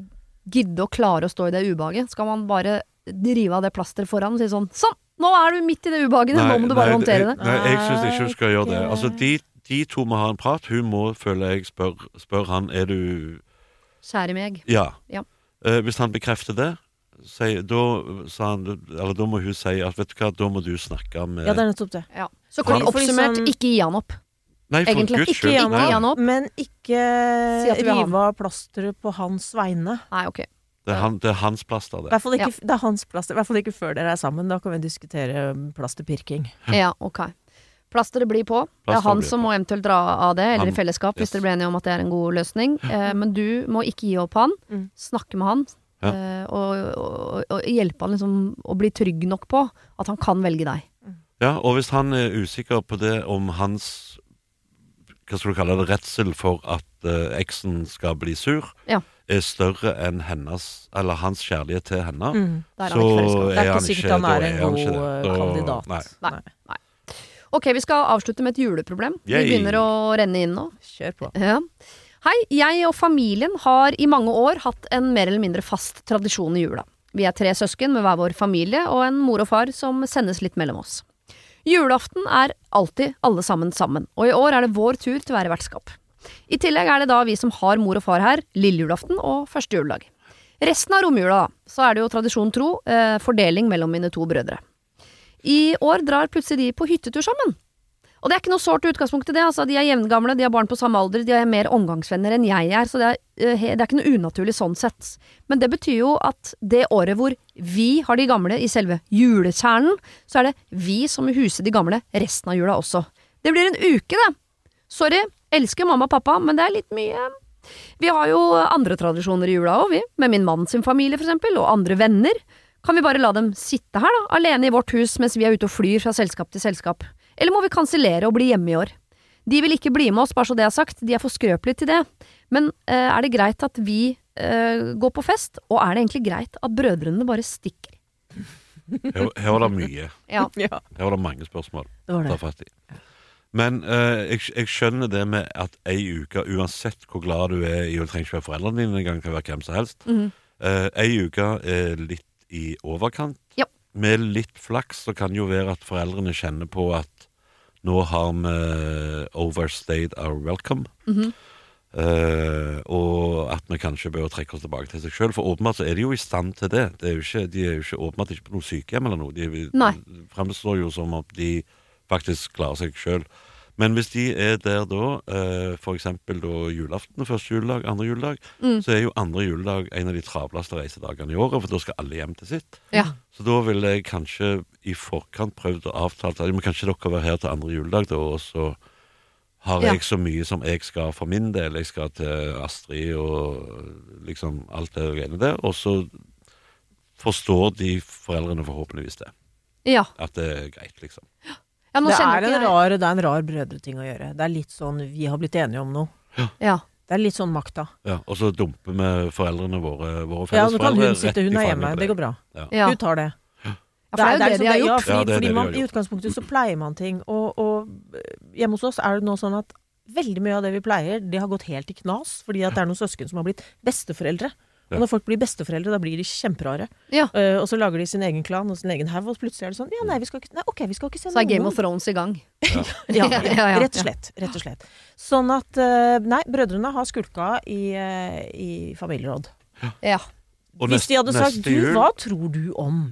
gidde å klare å stå i det ubehaget, skal man bare rive av det plasteret foran og si sånn Sånn! Nå er du midt i det ubehaget, nå må du bare nei, håndtere det. Nei, jeg syns ikke hun skal gjøre det. Altså, de, de to må ha en prat. Hun må, føler jeg, spør, spør han er du Kjære meg. Ja. Ja. Eh, hvis han bekrefter det, si, da, sa han, eller, da må hun si at vet du hva, da må du snakke med Ja, det er nettopp det. Ja. Så kort fordi oppsummert, sånn- ikke gi han opp. Nei, for egentlig guds ikke gi han opp. Men ikke Si du rive av plasteret på hans vegne. Nei, ok. Det er, han, det er hans plaster, det. Ikke, ja. Det er hans plaster. I hvert fall ikke før dere er sammen. Da kan vi diskutere um, plasterpirking. Ja, ok. Plasteret blir på. Det er han som på. må eventuelt dra av det, eller Han- i fellesskap, hvis dere blir enige om at det er en god løsning. Eh, men du må ikke gi opp han. Mm. Snakke med han. Ja. Eh, og, og, og hjelpe han liksom å bli trygg nok på at han kan velge deg. Ja, og hvis han er usikker på det om hans Hva skal du kalle det? Redsel for at eh, eksen skal bli sur, Ja. er større enn hennes Eller hans kjærlighet til henne. Mm. så er han ikke. Det er er han ikke sikkert ikke- da er er en han god ikke det. Da- kandidat. nei. Nei. Ok, vi skal avslutte med et juleproblem. Vi begynner å renne inn nå. Kjør på. Ja. Hei, jeg og familien har i mange år hatt en mer eller mindre fast tradisjon i jula. Vi er tre søsken med hver vår familie og en mor og far som sendes litt mellom oss. Julaften er alltid alle sammen sammen, og i år er det vår tur til å være vertskap. I tillegg er det da vi som har mor og far her, lille julaften og første juledag. Resten av romjula, da, så er det jo tradisjon tro eh, fordeling mellom mine to brødre. I år drar plutselig de på hyttetur sammen. Og det er ikke noe sårt i det. Altså, de er jevngamle, de har barn på samme alder, de er mer omgangsvenner enn jeg er, så det er, eh, det er ikke noe unaturlig sånn sett. Men det betyr jo at det året hvor vi har de gamle i selve julekjernen, så er det vi som må huse de gamle resten av jula også. Det blir en uke, det. Sorry, elsker mamma og pappa, men det er litt mye. Vi har jo andre tradisjoner i jula òg, vi. Med min mann sin familie, for eksempel, og andre venner. Kan vi bare la dem sitte her, da, alene i vårt hus mens vi er ute og flyr fra selskap til selskap? Eller må vi kansellere og bli hjemme i år? De vil ikke bli med oss, bare så det er sagt, de er for skrøpelige til det. Men eh, er det greit at vi eh, går på fest, og er det egentlig greit at brødrene bare stikker? Her, her var det mye. Ja. Ja, Her var det mange spørsmål det var å ta fatt i. Men eh, jeg, jeg skjønner det med at ei uke, uansett hvor glad du er i og det trenger ikke være foreldrene dine engang, kan være hvem som helst, eh, ei uke er litt i overkant. Ja. Med litt flaks så kan jo være at foreldrene kjenner på at nå har vi overstayed our welcome. Mm -hmm. uh, og at vi kanskje bør trekke oss tilbake til seg sjøl. For åpenbart så er de jo i stand til det. det er ikke, de er jo ikke åpenbart ikke på noe sykehjem eller noe. De, de fremstår jo som om de faktisk klarer seg sjøl. Men hvis de er der da, eh, eksempel da julaften, første juledag, andre juledag, Mm. så er jo andre juledag en av de travleste reisedagene i året, for da skal alle hjem til sitt. Ja. Så da ville jeg kanskje i forkant prøvd å avtale at kanskje dere være her til andre juledag, da, og så har Ja. jeg så mye som jeg skal for min del. Jeg skal til Astrid og liksom alt det greiene der. Og så forstår de foreldrene forhåpentligvis det. Ja. at det er greit, liksom. ja nå Det er, en rar, det er en rar brødreting å gjøre. Det er litt sånn vi har blitt enige om noe. ja. Det er litt sånn makta. Ja, og så dumpe med foreldrene våre, våre Ja, nå kan hun sitte, hun er hjemme. Det går bra. ja. Hun tar det. Ja, for det er jo det de har gjort. Ja, fordi, Ja, det det fordi de man, har i utgangspunktet så pleier man ting, og, og hjemme hos oss er det nå sånn at veldig mye av det vi pleier, det har gått helt i knas, fordi at det er noen søsken som har blitt besteforeldre. Ja. Og når folk blir besteforeldre, da blir de kjemperare. Ja. Uh, og så lager de sin egen klan og sin egen haug, og plutselig er det sånn Ja, nei, vi skal ikke, nei, ok, vi skal ikke se noen Så er Game of Thrones i gang. Ja, Ja, ja, ja. rett og slett. Rett og slett. Sånn at uh, Nei, brødrene har skulka i, uh, i familieråd. Ja. Og Hvis de hadde sagt du, hva tror du om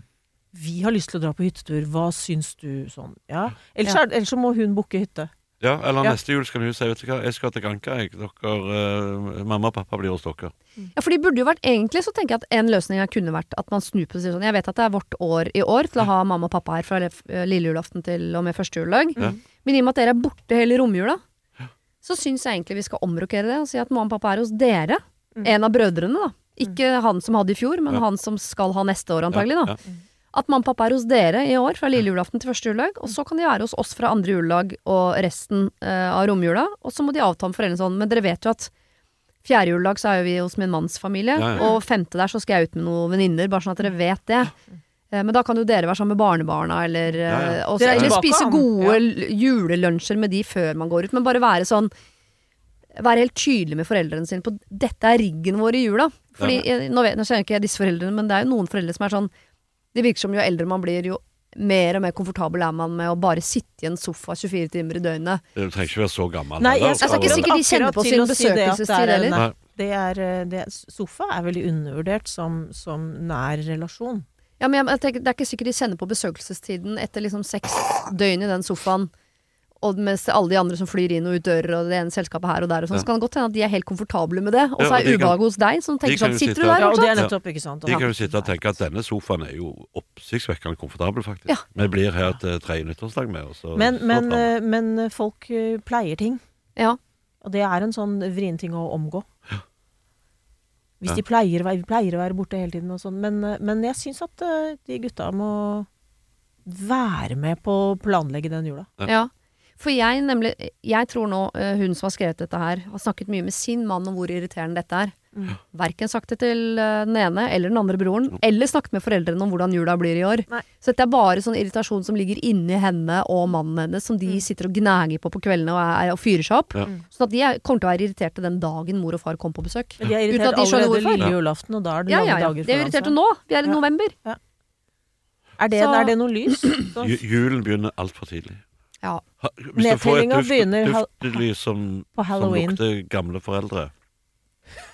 Vi har lyst til å dra på hyttetur, hva syns du sånn? Ja. Ellers, Ja. Er, ellers så må hun booke hytte. Ja, eller Ja. neste jul skal hun si vet du hva, jeg skal til Granka. Jeg. Dere, eh, mamma og pappa blir hos dere. Ja, for de burde jo vært Egentlig så tenker jeg at en løsning her kunne vært at man snur på det og sier sånn Jeg vet at det er vårt år i år til å ha mamma og pappa her fra eh, lille julaften til og med første juledag. Ja. Men i og med at dere er borte hele romjula, så syns jeg egentlig vi skal omrokere det og si at mamma og pappa er hos dere. En av brødrene, da. Ikke han som hadde i fjor, men Ja. han som skal ha neste år, antagelig. da Ja, ja. At mamma og pappa er hos dere i år, fra lille julaften til første juledag. Og så kan de være hos oss fra andre juledag og resten uh, av romjula. Og så må de avtale med foreldrene sånn. Men dere vet jo at fjerde juledag så er jo vi hos min manns familie. Ja, ja. Og femte der så skal jeg ut med noen venninner, bare sånn at dere vet det. Eh, Men da kan jo dere være sammen med barnebarna, eller, Ja, ja. eh, også, er eller spise gode Ja. julelunsjer med de før man går ut. Men bare være sånn Være helt tydelig med foreldrene sine på dette er riggen vår i jula. Fordi, ja. nå, vet, nå kjenner ikke disse foreldrene, men det er jo noen foreldre som er sånn Det virker som jo eldre man blir, jo mer og mer komfortabel er man med å bare sitte i en sofa 24 timer i døgnet. Du trenger ikke være så gammel. Nei, jeg skal Altså, ikke sikkert de kjenner på sin er besøkelsestid heller. Det er, det, sofa er veldig undervurdert som, som nær relasjon. Ja, men jeg, jeg tenker, Det er ikke sikkert de kjenner på besøkelsestiden etter liksom seks døgn i den sofaen. Og mens alle de andre som flyr inn og ut dører, og det ene selskapet her og der, og sånn, Ja. så kan det godt hende at de er helt komfortable med det. Og så er de kan- ubehaget hos deg, som tenker sånn Sitter du der Ja, og det fortsatt? er nettopp, ikke sant. De kan jo sitte og tenke at denne sofaen er jo oppsiktsvekkende komfortabel, faktisk. Ja. Vi blir her til tredje nyttårsdag med oss. Men, men, eh, men folk eh, pleier ting. Ja. Og det er en sånn vrien ting å omgå. Hvis Ja. de pleier, pleier å være borte hele tiden og sånn. Men, eh, men jeg syns at eh, de gutta må være med på å planlegge den jula. Ja. Ja. For jeg nemlig Jeg tror nå eh, hun som har skrevet dette her, har snakket mye med sin mann om hvor irriterende dette er. Mm. Verken sagt det til eh, den ene eller den andre broren, eller snakket med foreldrene om hvordan jula blir i år. Nei. Så dette er bare sånn irritasjon som ligger inni henne og mannen hennes, som de sitter og gnager på på kveldene og, er, og fyrer seg opp. Ja. Sånn at de er, kommer til å være irriterte den dagen mor og far kommer på besøk. Men de er Uten irritert at de skjønner allerede lille julaften, og da er det Ja, lange ja, ja. dager De er irriterte nå. Vi er i Ja. november. Er det, Så- er det noe lys? Så- Julen begynner altfor tidlig. Ja. Hvis du får et duft, begynner som, på som lukter gamle foreldre,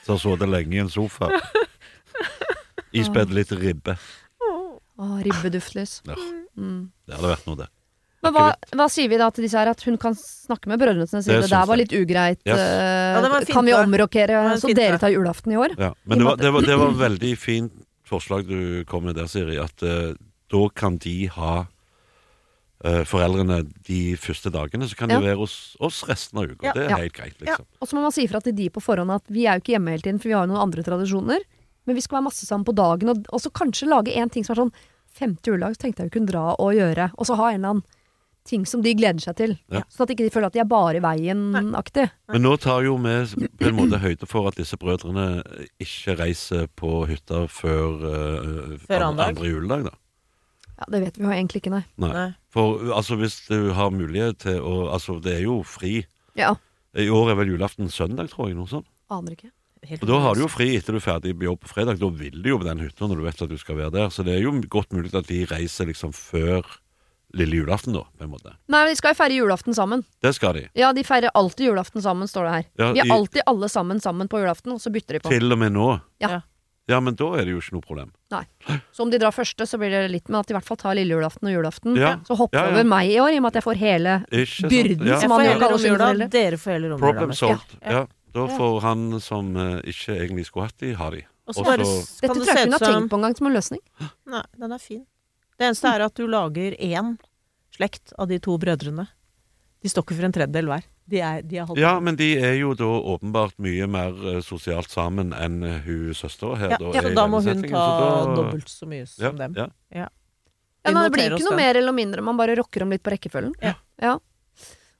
som har sittet lenge i en sofa, ispedd litt ribbe Å, ribbeduftlys. Ja. Mm. Det hadde vært noe, det. Men hva, hva sier vi da til disse her? At hun kan snakke med brødrene sine og si Det det der var litt ugreit. Yes. eh, Ja, var kan vi omrokere så fint, dere tar julaften i år? Ja. Men det var, det, var, det var veldig fint forslag du kom med der, Siri. At uh, da kan de ha eh, foreldrene de første dagene. Så kan Ja. de være hos oss resten av uka. Ja. Det er Ja. helt greit, liksom. Og så må man si ifra til de på forhånd at vi er jo ikke hjemme hele tiden, for vi har jo noen andre tradisjoner. Men vi skal være masse sammen på dagen, og, og så kanskje lage en ting som er sånn Femte juledag så tenkte jeg vi kunne dra og gjøre. Og så ha en eller annen ting som de gleder seg til. Ja. Sånn at ikke de føler at de er bare i veien-aktig. Men nå tar jo vi på en måte høyde for at disse brødrene ikke reiser på hytta før, uh, Før andre, andre juledag, da. Ja, det vet vi jo egentlig ikke, nei. Nei. Nei. For altså, hvis du har mulighet til å Altså, det er jo fri. Ja. I år er vel julaften søndag, tror jeg. noe sånt. Aner ikke. Helt Og da har du jo fri etter du er ferdig på jobb på fredag. Da vil du jo på den hytta når du vet at du skal være der. Så det er jo godt mulig at de reiser liksom før lille julaften, da, på en måte. Nei, men de skal jo feire julaften sammen. Det skal de. Ja, de feirer alltid julaften sammen, står det her. Ja, de er i- alltid alle sammen sammen på julaften, og så bytter de på. Til og med nå. Ja. Ja. Men da er det jo ikke noe problem. Så om de drar første, så blir det litt med at de i hvert fall tar lille julaften og julaften. Ja. Så hopper Ja, ja. over meg i år, i og med at jeg får hele Ikke? Byrden Ja. Jeg som får han gjør heller alle sine romjula, dere får hele romjula. Problem solgt, solved. Ja. Ja. Da får han som uh, ikke egentlig skulle hatt de, ha de. Også, Også, Og bare så- s- Dette tror jeg ikke hun har som tenkt på engang som en løsning. Nei, den er fin. Det eneste er at du lager én slekt av de to brødrene. De står ikke for en tredjedel hver. De er, de er Ja, men de er jo da åpenbart mye mer eh, sosialt sammen enn eh, hun søstera her. Ja, da, ja, så da må hun ta da- dobbelt så mye ja, som dem. Ja. Ja, ja men det blir ikke noe den. mer eller mindre, man bare rokker om litt på rekkefølgen. Ja. ja.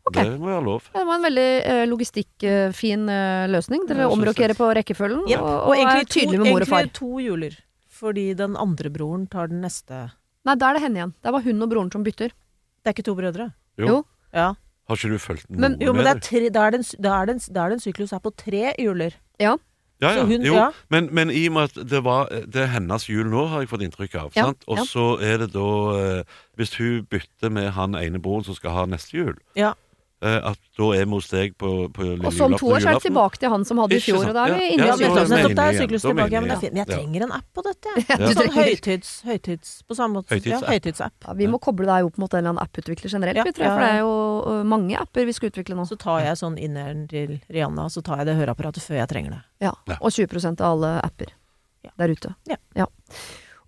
Ok. Det må være lov. Ja, Det var en veldig eh, logistikkfin eh, løsning. Dere Ja, omrokerer på rekkefølgen og, Og og er egentlig tydelige med mor og far. egentlig to juler. Fordi den andre broren tar den neste Nei, da er det henne igjen. Det var hun og broren som bytter. Det er ikke to brødre? Jo. Jo. Ja. Har ikke du fulgt Men- noe Jo, men det er tre, da er det en, da er det en, da er det en syklus her på tre juler. Ja. Ja, ja. Hun- jo, ja. Men, men i og med at det, var, det er hennes jul nå, har jeg fått inntrykk av. Ja, sant? Og ja. så er det da eh, Hvis hun bytter med han ene broren som skal ha neste jul, Ja. At da er vi hos deg på, på lille Og så om to år så er det tilbake til han som hadde i fjor, og da er vi inne i Ja, nettopp, er det er syklus tilbake. Ja, men, det er men jeg trenger en app på dette. jeg. Ja, Sånn høytids, høytids På samme måte. Høytids-app. Ja, høytidsapp. Ja, vi må koble deg opp mot en eller annen apputvikler generelt, Ja, vi tror jeg, for det er jo mange apper vi skal utvikle nå. Så tar jeg sånn inneren til Rihanna, så tar jeg det høreapparatet før jeg trenger det. Ja. Og 20 av alle apper Ja. der ute. Ja.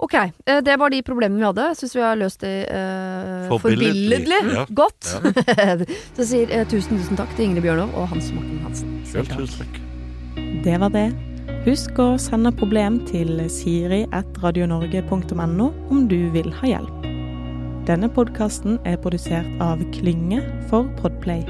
Ok, eh, det var de problemene vi hadde. Jeg syns vi har løst det eh, Forbilledlig. forbilledlig Ja. godt. Så sier eh, tusen, tusen takk til Ingrid Bjørnov og Hans Morten Hansen. Selv takk. Det var det. Husk å sende problem til siri.radionorge.no om du vil ha hjelp. Denne podkasten er produsert av Klynge for Podplay.